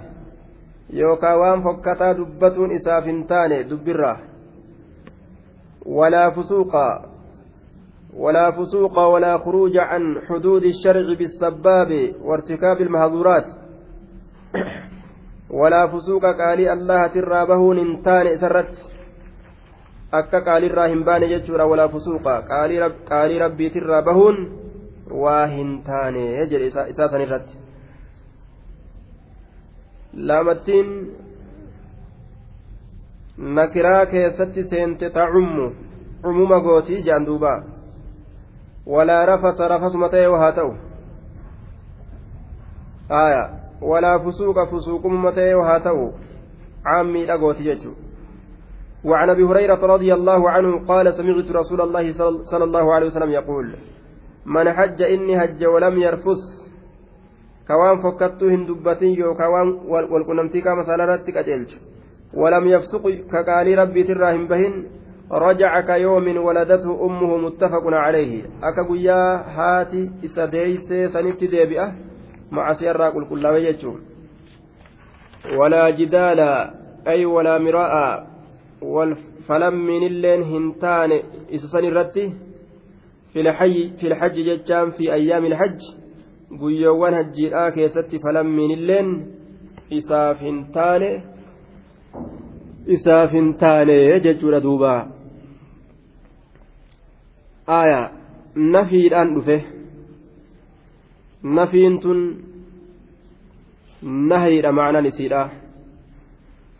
yookaa waan fokkataa dubbatuun isaaf hin taane dubbirraa walaa fusuuqa ولا فسوق ولا خروج عن حدود الشرع بالسباب وارتكاب المحظورات ولا فسوق قالي الله ترابه ننتان سرت qaalirraa hin baane jechuudha walaa fusuuqa qaalii rabbiitirraa bahuun waa hin taane jedhe isaa san irratti lamattiin nakiraa keessatti seente tacummu cumuma gootii jaan duubaa ولا رفث رفث متى وهاتو. آية. ولا فسوق فسوق متى وهاتو. عامي لقوت يجو وعن أبي هريرة رضي الله عنه قال سمعت رسول الله صلى الله عليه وسلم يقول من حج إني هج ولم يرفث. كوان فكتو هندبتين يو كوان والقنمتي كما سالرتك ولم يفسق كقال ربي تراهم بهن. rajaca ka yoomin waladatu ummuhu muttafaqun calayhi akka guyyaa haati isa deeysee sanitti deebi'a macasiyarraa qulqullaawe jechuu walaa jidaala ay walaa miraa'a falammiinilleen hin taane isa san irratti fi lxajji jechaan fi ayyaami lxajj guyyoowwan hajjiidhaa keessatti falammiinilleen isaaf hin taane isaaf hin taane jechuudha duubaa aya nafiidhaan dhufe nafiin tun nahayiidha macnaan isiidha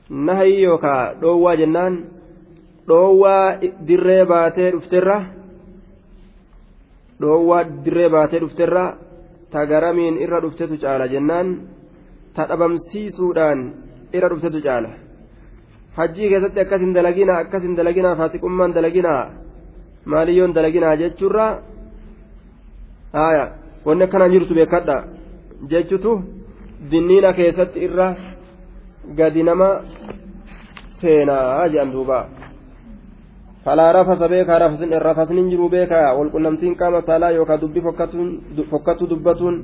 nahayii yookaa dhoowwaa jennaan dhoowwaa dirree baatee dhufterra dhoowwaa dirree baatee dhufterra ta garamiin irra dhuftetu caala jennaan ta dhabamsiisuudhaan irra dhuftetu caala hajjii keessatti akkas hin dalaginaa akkas hin dalaginaa faasiqummaan dalaginaa maaliyyoon dalaginaa jechuurra haaya wanni akkanaan jirtu beekadha. Jechutu dinniina keessatti irra gadi nama seenaa jedhan duuba. Falaa rafasa beekaa rafasni hin jiru beekaa. Walqunnamtiin qaama saalaa yookaan dubbii fokkatu dubbatuun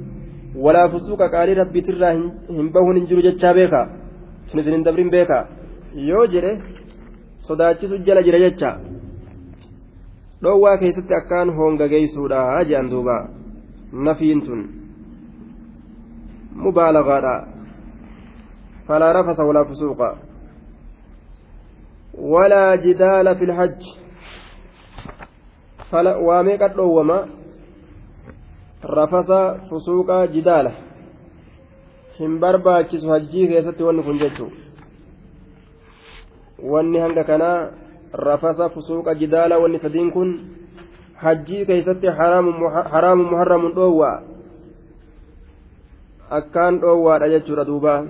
walaa fusuuqa qaalii rabbiitirraa hin bahuun hin jiru jechaa beekaa. Sun isin hin dabrin beekaa. Yoo jedhe sodaachisu jala jira jecha dhoowwaa keessatti akkaan hongageessuudha jedhan duuba nafiin tun mubaalagaadha falaa rafasa walaa fusuuqa ولا جدال في الحج فلا واميق الدوما رفس فسوق جدالة hin barbaachisu hajjii keessatti wanni kun jechuu wanni hanga kanaa rafasa fusuuqa jidaala wanni sadiin kun hajjii keessatti haraamu muharramun dhoowwaa akkaan dhoowwaadha jechuudha duuba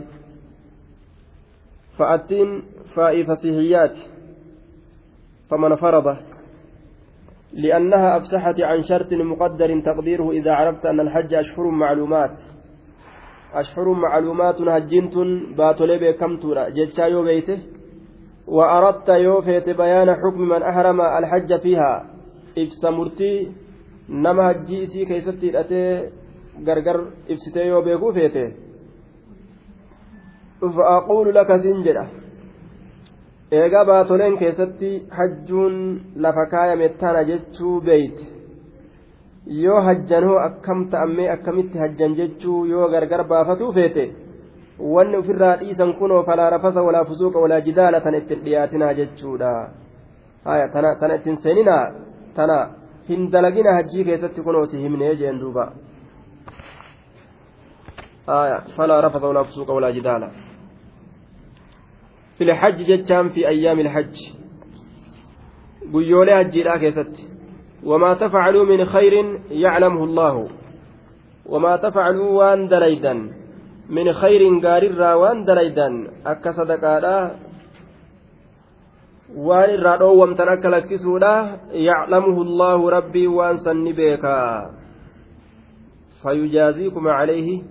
fa'attiin فاء فصيحيات فمن فرض لأنها أفسحت عن شرط مقدر تقديره إذا عرفت أن الحج أشهر معلومات أشهر معلومات هجنت باتولي بكمتورا جتشا يو بيته وأردت يو فيت بيان حكم من أحرم الحج فيها إفس مرتي نما هجي إسي كيستي أتي غرغر إفستي يو بيكو فيته فأقول لك زنجرة eegaa baatoleen keessatti hajjuun lafa kaayame tana jechuu beeyte yoo hajjan hoo akkam ta'ammee akkamitti hajjan jechuu yoo gargar baafatuu feete wanni ofirraa dhiisan kunoo falaa rafasa walaa fusuuqa walaa jidaala tana ittiin dhiyaatinaa jechuudha haya tana tana ittiin seeninaa tana hin dalagina hajjii keessatti kunoo si himnee jeen duuba haya falaa rafasa walaa fusuuqa walaa jidaala في الحج جتشان في أيام الحج قيولي هجيلا كيست وما تفعلوا من خير يعلمه الله وما تفعلوا وان دليدا من خير قاررا وان دليدا أكا dhoowwamtan akka lakkisuudha yaclamuhu allaahu rabbii waan sanni beekaa fayujaaziikum calayhi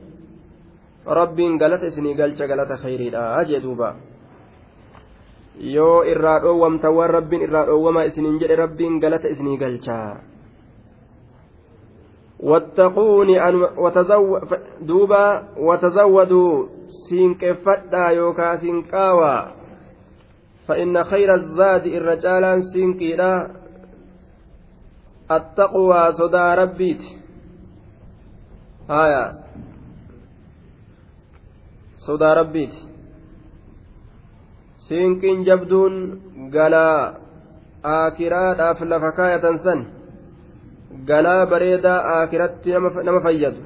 rabbiin galata isinii galcha galata khayriidha jee duuba yoo irraa dhoowwamtan waan rabbiin irraa dhoowwamaa isiniin jedhe rabbiin galata isinii galchaa wattaquuni duuba watazawwaduu siinqeeffadhaa yookaa siinqaawaa فإن خير الزاد الرجال سينكيرا التقوى صدى ربيت هايا صدى ربيت jabduun galaa aakiraadhaaf lafa kaayatan san galaa bareedaa aakiratti nama fayyadu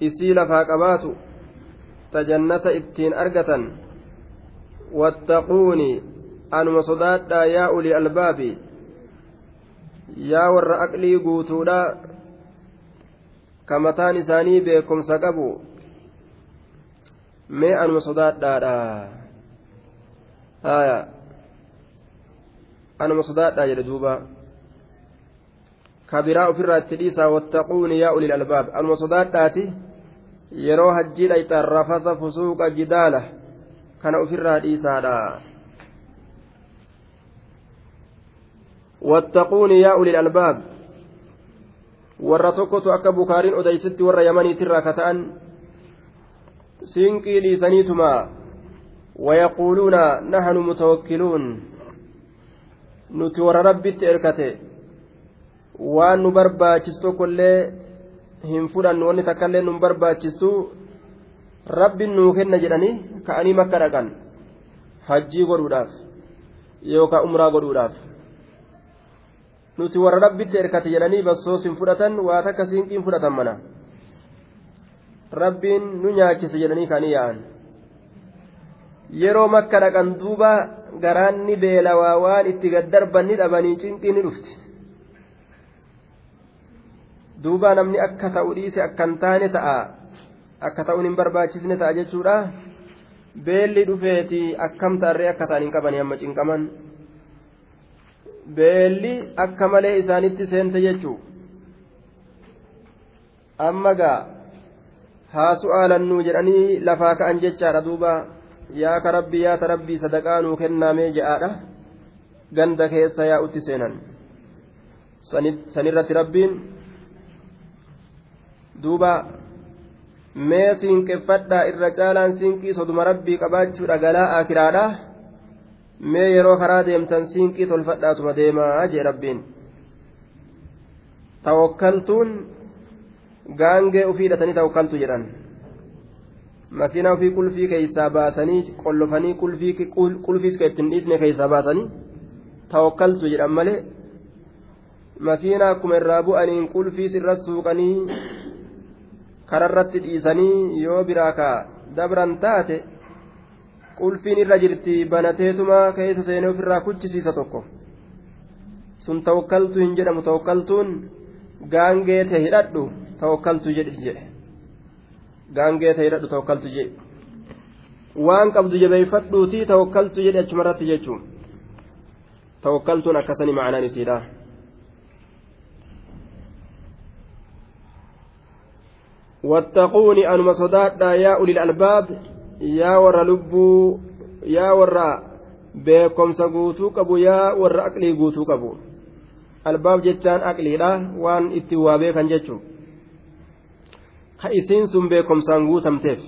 isii lafaa qabaatu tajannata ittiin argatan wattaquuni anuma sodaadhaa yaa ulii albaabi yaa warra aqlii guutuudha ka mataan isaanii beekumsa qabu mee anuma sodaadhaadha haya anuma sodaadhaa jedhe duuba kabiraa ofirraa itti dhiisaa wattaquuni yaa ulil albaab anuma sodaadhaati yeroo hajjii dhayxan rafasa fusuuqa jidaala kana ofirraa dhiisaadha wattaquuni yaa ulil albaab warra tokkotu akka bukaariin odeysitti warra yamaniitirraa ka ta'an siinqii dhiisaniituma ويقولون نحن متوكلون nuti warra rabbitti erkate waan nu barbaachistu tokkollee hin fudhannu wanni takka illee nu barbaachistu rabbiin nuu kenna jedhanii ka'anii makka dhaqan. Hajjii godhuudhaaf yookaan umraa godhuudhaaf. Nuti warra rabbitti erkate jedhanii bassoos hin fudhatan waa takka siinqiin fudhatan mana. Rabbiin nu nyaachise jedhanii ka'anii yaa'an. yeroo makka dhaqan duuba garaan ni beelawaa waan itti gaddarban ni dhabanii cinqii ni dhufti duuba namni akka ta'u dhiise akkan taane ta'a akka ta'uun hin barbaachisne ta'a jechuudha beelli dhufeeti akkam ta'arree akka ta'an hin qabanii amma cinqaman beelli akka malee isaanitti seente jechuu amma gaa haa su'aalannuu jedhanii lafaa ka'an jechaadha duuba yaa ka rabbii yaa ta rabbii sadaqaa kennaamee je'aadha ganda keessa yaa'utti seenan sanirratti rabbiin duuba mee siinqeffadhaa irra caalaan siinqii soduma rabbii qabaachuudha galaa akiraadha mee yeroo karaa deemtan siinqii tolfadhaatuma deemaa jee rabbiin tawakkaltuun gaangee ufii hidhatanii tawakkaltu jedhan makiinaa ofii qulfii keeysaa baasanii qollofanii qulfiis ka ittiin dhiisne keeysaa baasanii tawakkaltu jedhan malee makiinaa akkuma irraa bu'aniin qulfiis irra suuqanii kararratti dhiisanii yoo biraa ka dabran taate qulfiin irra jirti banateetuma keessa seenee ofirraa kuchisiisa tokko sun tawakkaltu hin jedhamu tawakkaltuun gaangee ta'e hidhadhu tawakkaltu jedhe gaangee ta'e hidhadhu tawakkaltu jedhe waan qabdu jabeeffadhuutii tawakkaltu jedhe achumarratti jechuun tawakkaltuun akkasanii ma'anaan isiidha. Anuma sodaadha yaa ulil albaab yaa warra lubbuu yaa warra beekomsa guutuu qabu yaa warra aqlii guutuu qabu albaab jechaan aqliidha waan itti waa beekan jechuun ka isiin sun beekomsaan guutamteef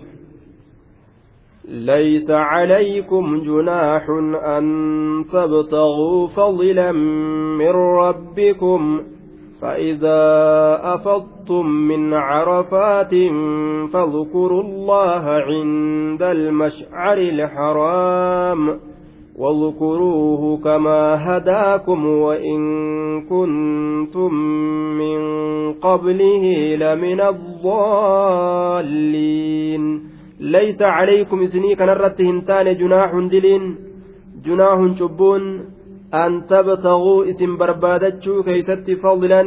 ليس عليكم جناح أن تبتغوا فضلا من ربكم فإذا أفضتم من عرفات فاذكروا الله عند المشعر الحرام واذكروه كما هداكم وإن كنتم من قبله لمن الضالين. ليس عليكم سنيك نرت هنتان جناح دلين جناح شبون أن تبتغوا اسم بربادتشو كيست فضلا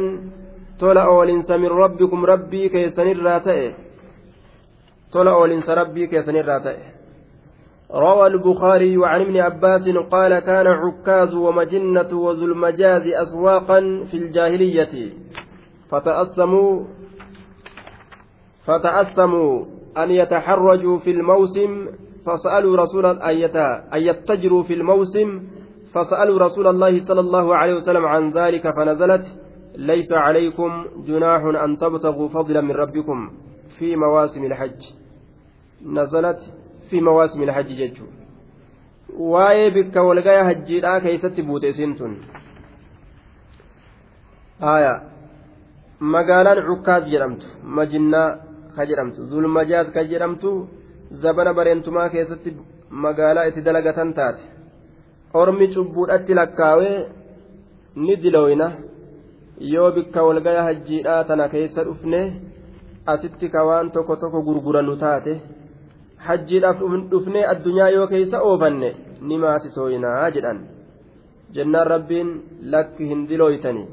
tola oolinsa min rabbikum rabbii keessanirraa ta'e tola oolinsa rabbii keessanirraa ta'e روى البخاري عن ابن عباس قال كان عكاز ومجنة وذو المجاز أسواقا في الجاهلية. فتأسموا فتأسموا أن يتحرجوا في الموسم فسألوا رسول أن يتجروا في الموسم فسألوا رسول الله صلى الله عليه وسلم عن ذلك فنزلت ليس عليكم جناح أن تبتغوا فضلا من ربكم في مواسم الحج نزلت في مواسم الحج جج bikka walgaya hajjiidhaa keeysatti buute isin tun haya magaalaan cukkaas jedhamtu majinnaa ka jedhamtu zulmajaas ka jedhamtu zabana bareentumaa keessatti magaalaa itti dalagatan taate ormi cubbuudhatti lakkaawee ni dilooyna yoo bikka walgaya hajjiidhaa tana keessa dhufne asitti ka waan tokko tokko gurgurannu taate hajjiidhaaf dhufne addunyaa yoo keessa oofanne ni maasitooyinaa jedhan jennaan rabbiin lakki hin dilooytanii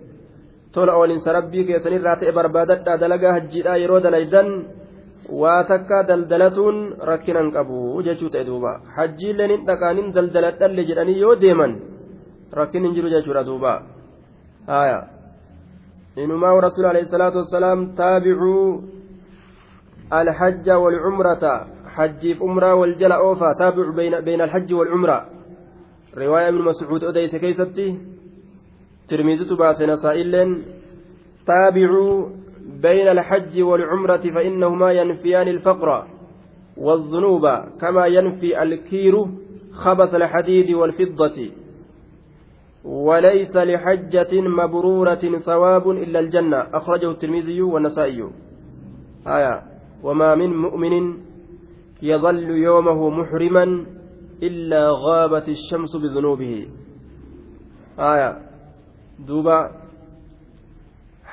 tola oolinsa rabbii keessanirraa ta'e barbaadadhaa dalagaa hajjiidhaa yeroo dalaydan waa takka daldalatuun rakkinan qabu jechuu ta'e duuba hajjiilleen hin dhaqaanin daldaladhalle jedhanii yoo deeman rakkin hin jiru jechuudha duuba haya inumaa rasuul alayhi salaatu wassalaam taabicuu الحج والعمرة حج عمرة والجل أوفا تابع بين بين الحج والعمرة رواية ابن مسعود hadiisa keessatti Tirmiizii baasen تابعوا بين الحج والعمرة فإنهما ينفيان الفقر والذنوب كما ينفي الكير خبث الحديد والفضة. وليس لحجة مبرورة ثواب إلا الجنة. أخرجه الترمذي والنسائي. آية وما من مؤمن يظل يومه محرما إلا غابت الشمس بذنوبه. آية دوبا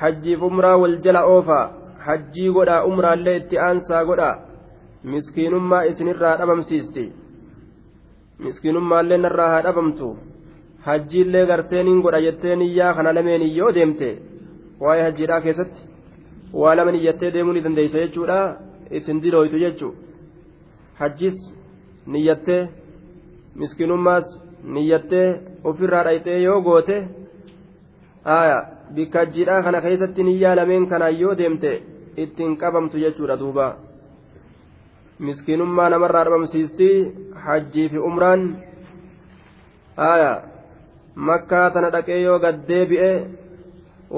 hajjiif umraa wal jala oofaa hajjii godhaa umraallee itti aansaa godhaa. Miskiinummaa isinirraa dhabamsiisti. Miskiinummaallee narraa haa dhabamtu. Hajjiillee garteeniin godha jetteen iyyaa kana lameen yoo deemte waa'ee hajjiidhaa keessatti? Waa lama niyyattee deemuu ni dandeeysa jechuudha. Ittiin dirooytu jechuu hajjis niyyattee miskiinummaas niyyattee ofirraa dhayxee yoo goote aayaa. Bikka hajjiidhaa kana keessatti niyyaa lameen kanaan yoo deemte ittiin qabamtu jechuudha duuba. Miskiinummaa namarraa dhabamsiistii hajjii fi umraan. Aya makkaa tana dhaqee yoo gad deebi'e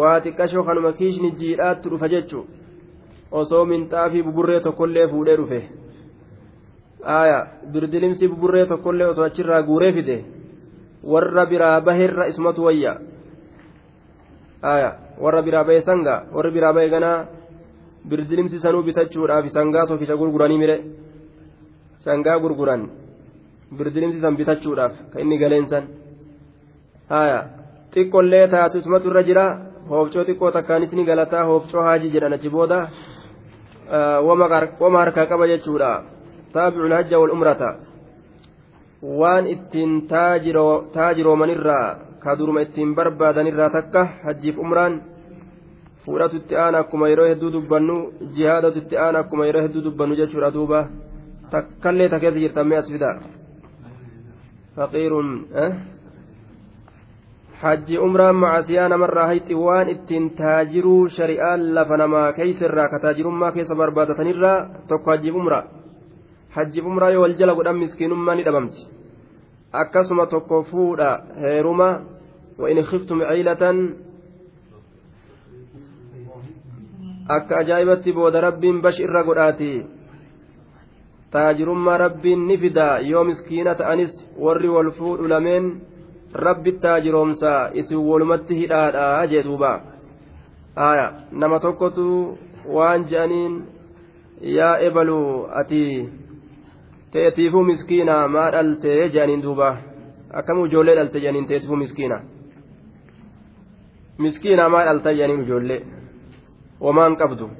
waa xiqqashoo kanuma kiishni jiidhaatti dhufa jechu. Osoo minxaafii buburree tokkollee fuudhee dhufe. Aya birdilimsi buburree tokkollee osoo achirraa guuree fide. Warra biraa baherra ismatu wayya warra biraa bahe sanga warri biraa bahe ganaa birdilimsi sanuu bitachuudhaaf sangaa tokkicha gurguranii mire. Sangaa gurguran birdilimsi san bitachuudhaaf ka inni galeensan xiqqollee taatu ismatu irra jira hoofcoo xiqqoo takkaanis ni galataa hoofcoo haajii jedhan achi booda. Wama harkaa qaba jechuudha. Taabicu hajja wal umrata. Waan ittiin taajiroomanirraa ka duruma ittiin barbaadanirraa takka hajjiif umraan fuudhatu itti aan akkuma yeroo hedduu dubbannu jihaadatu itti aan akkuma yeroo hedduu dubbannu jechuudha duuba takkallee ta keessa jirtammee as fida faqiirun hajji umraan macasiyaa namarraa hayxi waan ittiin taajiruu shari'aan lafa namaa keeysa irraa ka taajirummaa keessa barbaadatanirraa tokko hajjiif umraa hajjiif umraa yoo wal jala godhan miskiinummaa ni dhabamti akkasuma tokko fuudha heeruma وإن خفتم عيلة akka ajaa'ibatti booda rabbiin bash irra godhaati taajirummaa rabbiin ni fida yoo miskiina ta'anis warri wal fuudhu lameen rabbi taajiroomsa isin walumatti hidhaadha jee duuba aya nama tokkotu waan je'aniin yaa ebalu ati teetiifuu miskiina maa dhalte je'aniin duuba? Akkam ijoollee dhalte je'aniin teetiifuu miskiina miskiina maa dhalta je'aniin ijoollee? Wamaan qabdu.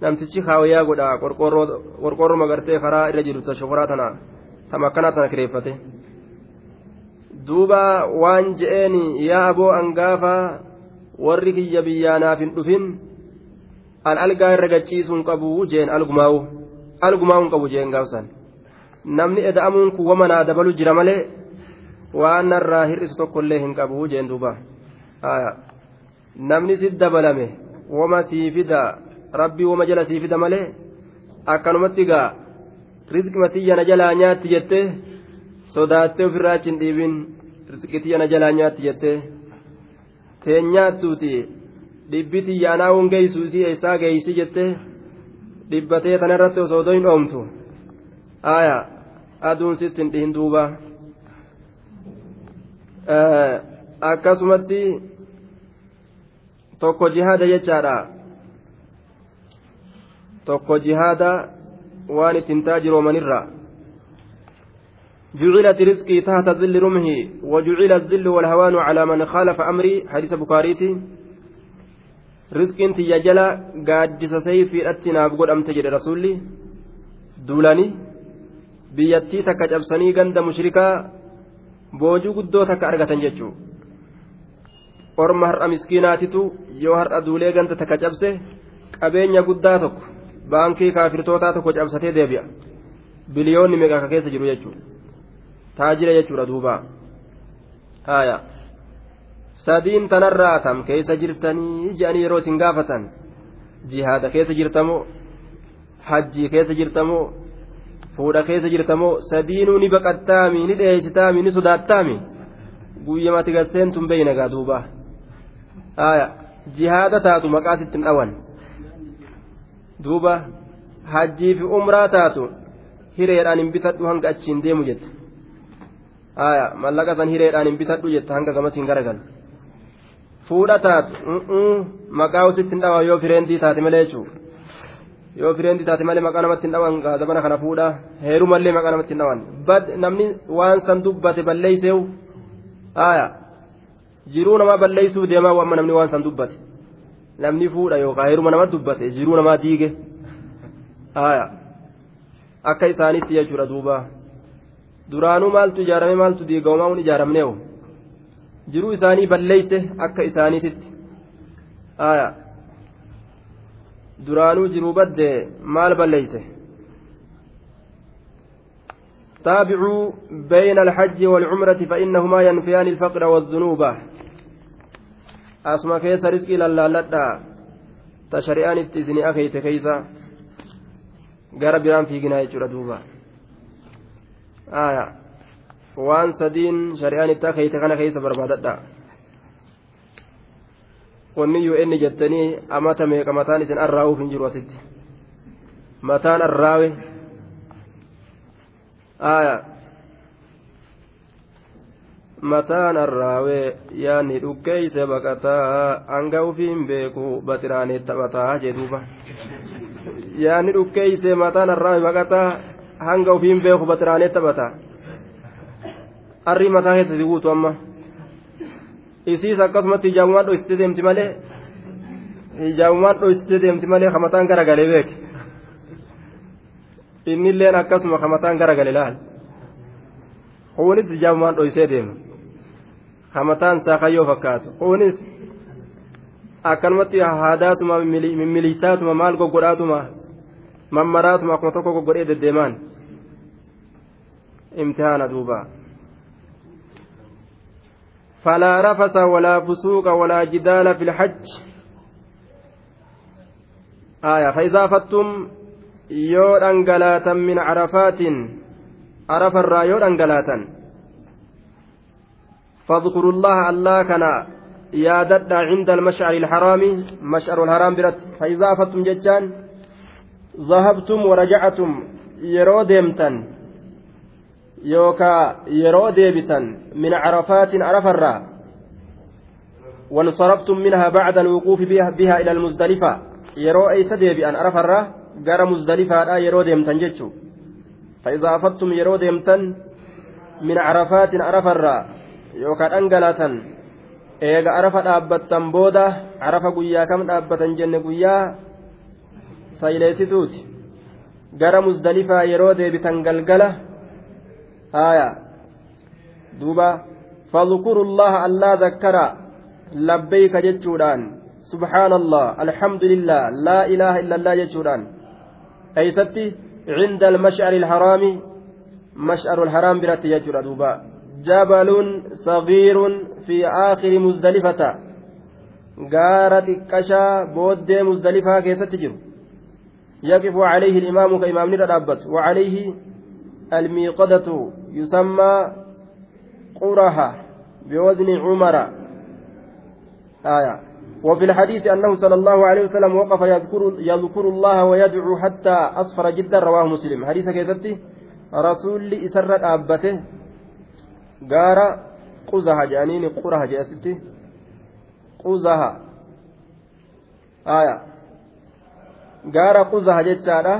Namtichi kaawayyaa godha qorqoorroo magartee karaa irra jiru ta shokoraa tana tama akkanaa tana kireeffate. Duuba waan je'een yaa aboo angaafa warri kiyya biyyaanaaf hin dhufin al algaa irra gachiisuun qabu jeen algumaawu. Algumaawun qabu jeen gaafsan namni eda'amuun kun wamanaa dabalu jira malee waan narraa hir'isu tokkollee hin qabu jeen duuba namni si dabalame wama sii fida rabbii wama jala sii fida malee akkanumatti gaa rizqima tiyyana jalaa nyaatti jettee sodaattee ofirraa achi hin dhiibin rizqi tiyyana jalaa nyaatti jettee teen nyaattuuti dhibbi tiyyaanaa hun geessu isii eessaa geessi jettee dhibbatee tanarratti osoo hin oomtu aya aduun sitti hin dhihin duuba. Akkasumatti tokko jihaada jechaadha. Tokko jihaada waan ittiin taajiroomanirra. جعلت رزقي تحت ظل رمه وجعل الذل والهوان على من خالف أمري حديث بخاريتي رزق تيا جلا قادس سيفي أتنا بقول أم تجد رسولي دولاني biyyattii takka cabsanii ganda mushrikaa boojuu guddoo takka argatan jechuu orma har'a miskiinaatitu yoo har'a duulee ganda takka cabse qabeenya guddaa tokko baankii kaafirtootaa tokko cabsatee deebi'a. Biliyoonni meeqa akka keessa jiru jechuudha. Taajira jechuudha duuba. Haaya. Sadiin tanarraa tam keessa jirtanii je'anii yeroo isin gaafatan. Jihaada keessa jirtamoo? Hajjii keessa jirtamoo fuudha keessa jirtamoo sadiinuu ni baqattaami ni dheessitaami ni sodaattaami. Guyyamati gadseentuun beeyna gaa duuba? Aya jihaada taatu maqaa sittin dhawan. Duuba hajjii fi umraa taatu hireedhaan hin bitadhu hanga achiin deemu jette. Aya mallaqa san hireedhaan hin bitadhu jette hanga gamas hin garagalu. Fuudha taatu maqaa usitti hin dhawan yoo fireentii taate malee jechuudha yoo fireentii taate malee maqaa namatti hin dhawan gaazabana kana fuudha heerumallee maqaa namatti hin dhawan bad namni waan san dubbate balleeyseewu aya jiruu namaa balleeysuu deemaa amma namni waan san dubbate namni fuudha yookaan heeruma nama dubbate jiruu namaa diige aya akka isaanitti jechuudha duuba duraanuu maaltu ijaarame maaltu diigamaa hun ijaaramneewu jiruu isaanii balleeyse akka isaaniititti duraanuu jiruu badde maal balleeyse تابعوا بين الحج والعمرة فإنهما ينفيان الفقر والذنوب أسمى كيس رزقي للا تشريان اتزني أخي تكيسا gara biraan fiiginaa jechuudha duuba aya waan sadiin shari'aan itti akeeyte kana keessa barbaadadha wanniyyuu inni jettanii amata meeqa mataan isin arraa'uuf hin jiru asitti? Mataan arraawe. Mataan arraawe yaani dhukkeeyse baqataa hanga ufiin beeku baxiraanee taphataa jedhuuba yaani dhukkeeyse mataan arraawe baqataa hanga ufiin beeku baxiraanee taphataa arri mataa keessatti guutu amma isiis akkasumatti hijaabumaan dhoysitee deemti malee hijaabumaan dhoysitee deemti malee hamataan garagalee beeke innilleen akkasuma hamataan garagale laal kunis hijaabumaan dhoysee deema hamataan saakayyoo fakkaatu kunis akkanumatti haadaatuma mimmiliisaatuma maal goggodhaatuma mammaraatuma akkuma tokko goggodhee deddeemaan imtihaana duuba فلا رفث ولا فسوق ولا جدال في الحج. آية فإذا يو أنقلاتا من عرفات عرف الرا يو أنقلاتا فاذكروا الله الله كان يادد عند المشعر الحرام مشعر الحرام برت فإذا أفدتم ججان ذهبتم ورجعتم deemtan yookaa yeroo deebitan min carafaatin arafarraa وانصرفتم منها بعد الوقوف بها, بها إلى المزدلفة. يرو أي تدي أن أرف الرا قال مزدلفة لا يرو ديمتن جتشو فإذا أفضتم يرو ديمتن من عرفات أرف الرا. يوكاد أنقلاتا إيغا أرف أبتن بودا عرف قويا كم أبتن جن قويا؟ musdalifaa yeroo deebitan galgala haya duuba fadkuru llaha allaa zakkara labbeeyka jechuudhaan subxaana allah alxamdulillah laa ilaaha illa allah jechuudhaan eeysatti cinda almash'ari alharaami mash'aru alharaam biratti jechuudha duuba jabalun sagiirun fi aakhiri musdalifata gaara xiqqashaa booddee musdalifaa keessatti jiru يقف عليه الإمام كإمام ندابت وعليه الميقدة يسمى قرها بوزن عمر. آية. وفي الحديث أنه صلى الله عليه وسلم وقف يذكر, يذكر الله ويدعو حتى أصفر جدا رواه مسلم. حديث كيفتي؟ رسول إسر أبته. قال قزها جانين قرها جاستي قزها. آية. gaara quzaha jechaadha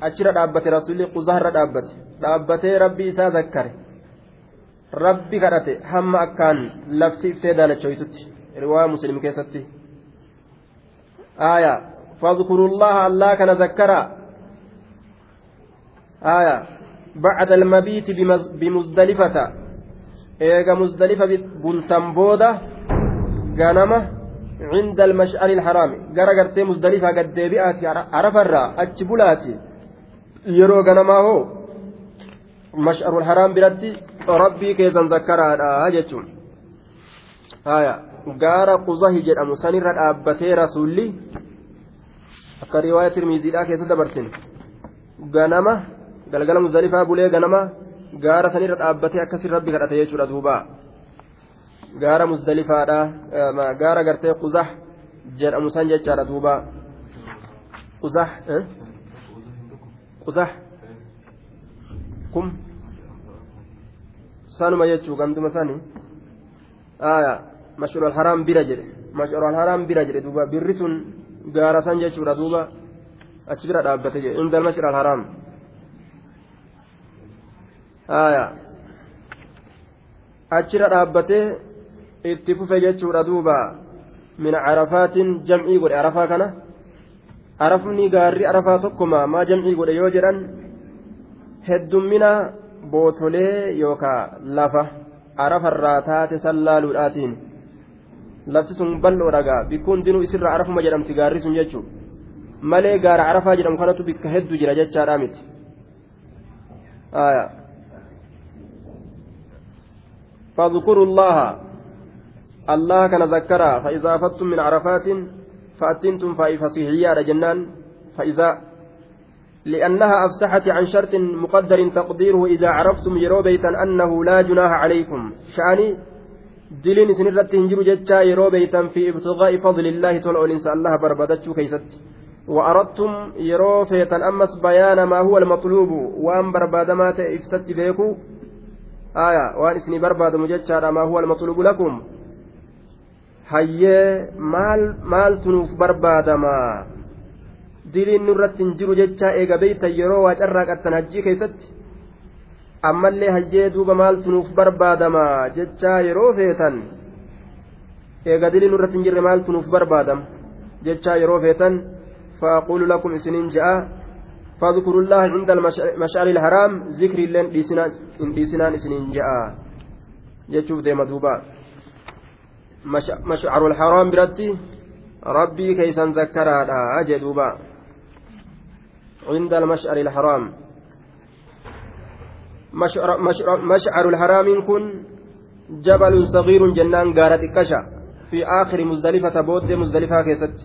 achirra dhaabbate rasuulli quzaharra dhaabbate dhaabbatee rabbi isaa zakkare rabbi kadhate hamma akkaan lafti iftee daalachoytutti riwaa muslim keessatti aya fadkurullaha allaa kana zakkara aya bacda almabiiti bimuzdalifata eega muzdalifa bultan booda ganama عند المشعر الحرام غرا غرتي مزدلفه قد ديبئاتي عرفرا اتش بلاتي يرو غنما هو مشعر الحرام برتي ربي كيزن ذكرها جتون هايا غارا قزه jedhamu sanirra dhaabbatee rasuulli akka riwaaya tirmiiziidhaa keessa dabarsin ganama galgala muzdalifaa bulee ganama gaara sanirra dhaabbatee akkasii rabbi kadhate jechuudha duubaa gaara musdalifaadha gaara gartee quzah jedhamu san jechaadha duuba quzah quzah kum. Sanuma jechuu ganduma sani aya mashhur alharaam bira jedhe. Mashhur alharaam bira jedhe duuba. Birri sun gaara san jechuudha duuba. Achi bira dhaabbate jedhe. Inda almashhur alharaam achira dhaabbatee itti fufe jechuudha duuba. Min carafaatin jam'ii godhe arafaa kana. Arafni gaarri arafaa tokkoma maa jam'ii godhe yoo jedhan heddummina bootolee yookaan lafa arafarraa taate san laaluudhaatiin lafti sun bal'oo dhagaa bikkuun dinuu isirraa arafuma jedhamti gaarri sun jechuudha malee gaara arafaa jedhamu kanatu bikka hedduu jira jechaadhaa miti. فاذكروا الله الله كان ذكرا فإذا أفضتم من عرفات فأتنتم فصيحيا جنان فإذا لأنها أفسحت عن شرط مقدر تقديره إذا عرفتم يرو بيتا أنه لا جناح عليكم. شأني دلين سنرت هنجر جتا يرو في ابتغاء فضل الله تلعون إنسان الله بربدتشو كيست. وأردتم يرو فيتا أمس بيان ما هو المطلوب. وأن بربادما تإفست بيكو. آية وأن إسني برباد مجتشا ما هو المطلوب لكم. hayyee maal maaltu nuuf barbaadamaa diliin nurratti hin jiru jechaa eega beeytan yeroo waa carraa qattan hajjii keessatti ammallee hayyee duuba maaltu nuuf barbaadamaa jechaa yeroo feetan eega diliin nurratti hin jirre maaltu nuuf barbaadama jechaa yeroo feetan faaquulu lakum isiniin ja'a فاذكروا الله عند المشعر الحرام ذكر اللين ديسنان اسنين جاء جتشوف ديما دوبا مشعر الحرام برتي ربي كيسا ذكرها أجدوبا عند المشعر الحرام. مشعر, مشعر, مشعر الحرام كن جبل صغير جنان قارة كشا. في آخر مزدلفة بود مزدلفة كيست.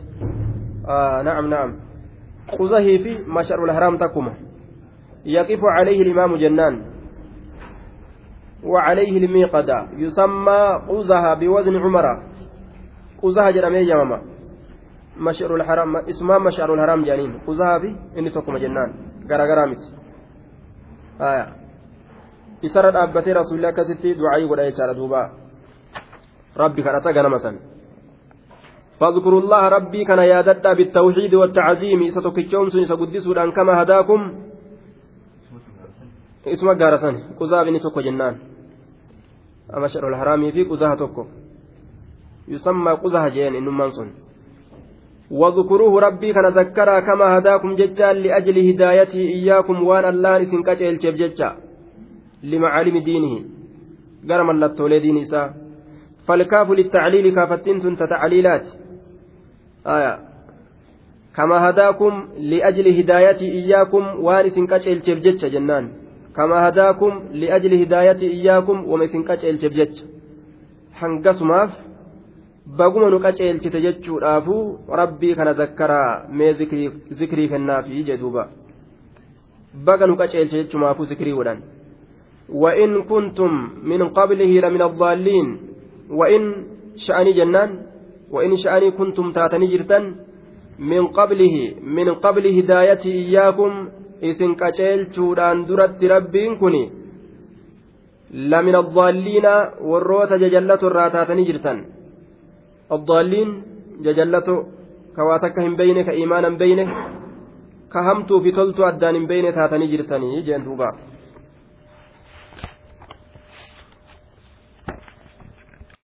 آه نعم نعم. قزه في مشعر الحرام تكما. يقف عليه الإمام جنان. وعليه الميقدة. يسمى قزها بوزن عمرة. قزها جرمي يماما مشعر الحرام اسمها مشعر الحرام جانين في إني تكما جنان غرا غرا مت آية isarra dhaabbatee rasuulli akkasitti du'aayii godha jechaadha duuba. Rabbi kadhata ganama san. فاذكروا الله ربي كان يادتا بالتوحيد والتعظيم ستكتشوم سن سقدسوا أن كما هداكم اسم قارسان قزا بن توكو جنان أما شر الحرام في قزاها توكو يسمى قزاها جين إنما سن واذكروه ربي كان ذكرا كما هداكم ججا لأجل هدايته إياكم وأن الله نسن كجل ججا لمعالم دينه. قرم الله تولي دين إساء فالكاف للتعليل كافتين سنت تعليلات. آية. كما هداكم لأجل هداية إياكم وأن سنكاش الجبجتش جنان. كما هداكم لأجل هداية إياكم وما سنكاش الجبجتش حنقسماف baguma nu qaceelchite jechuudhaafu rabbii kana zakkaraa mee zikrii kennaafi jedhuuba baga nu qaceelche jechumaafuu zikrii godhan. وإن كنتم من قبله لمن الضالين وإن شأني جنان وإن شأني كنتم تاتني جرتن من قبله من قبل هداية إياكم إسن كتيل تودان درت ربين كني لمن الضالين والروت ججلة الراتاتني الضالين ججلة كواتك هم بينك إيمانا بينه كهمتو في تلتو أدان بين تاتني جرتني جندوبا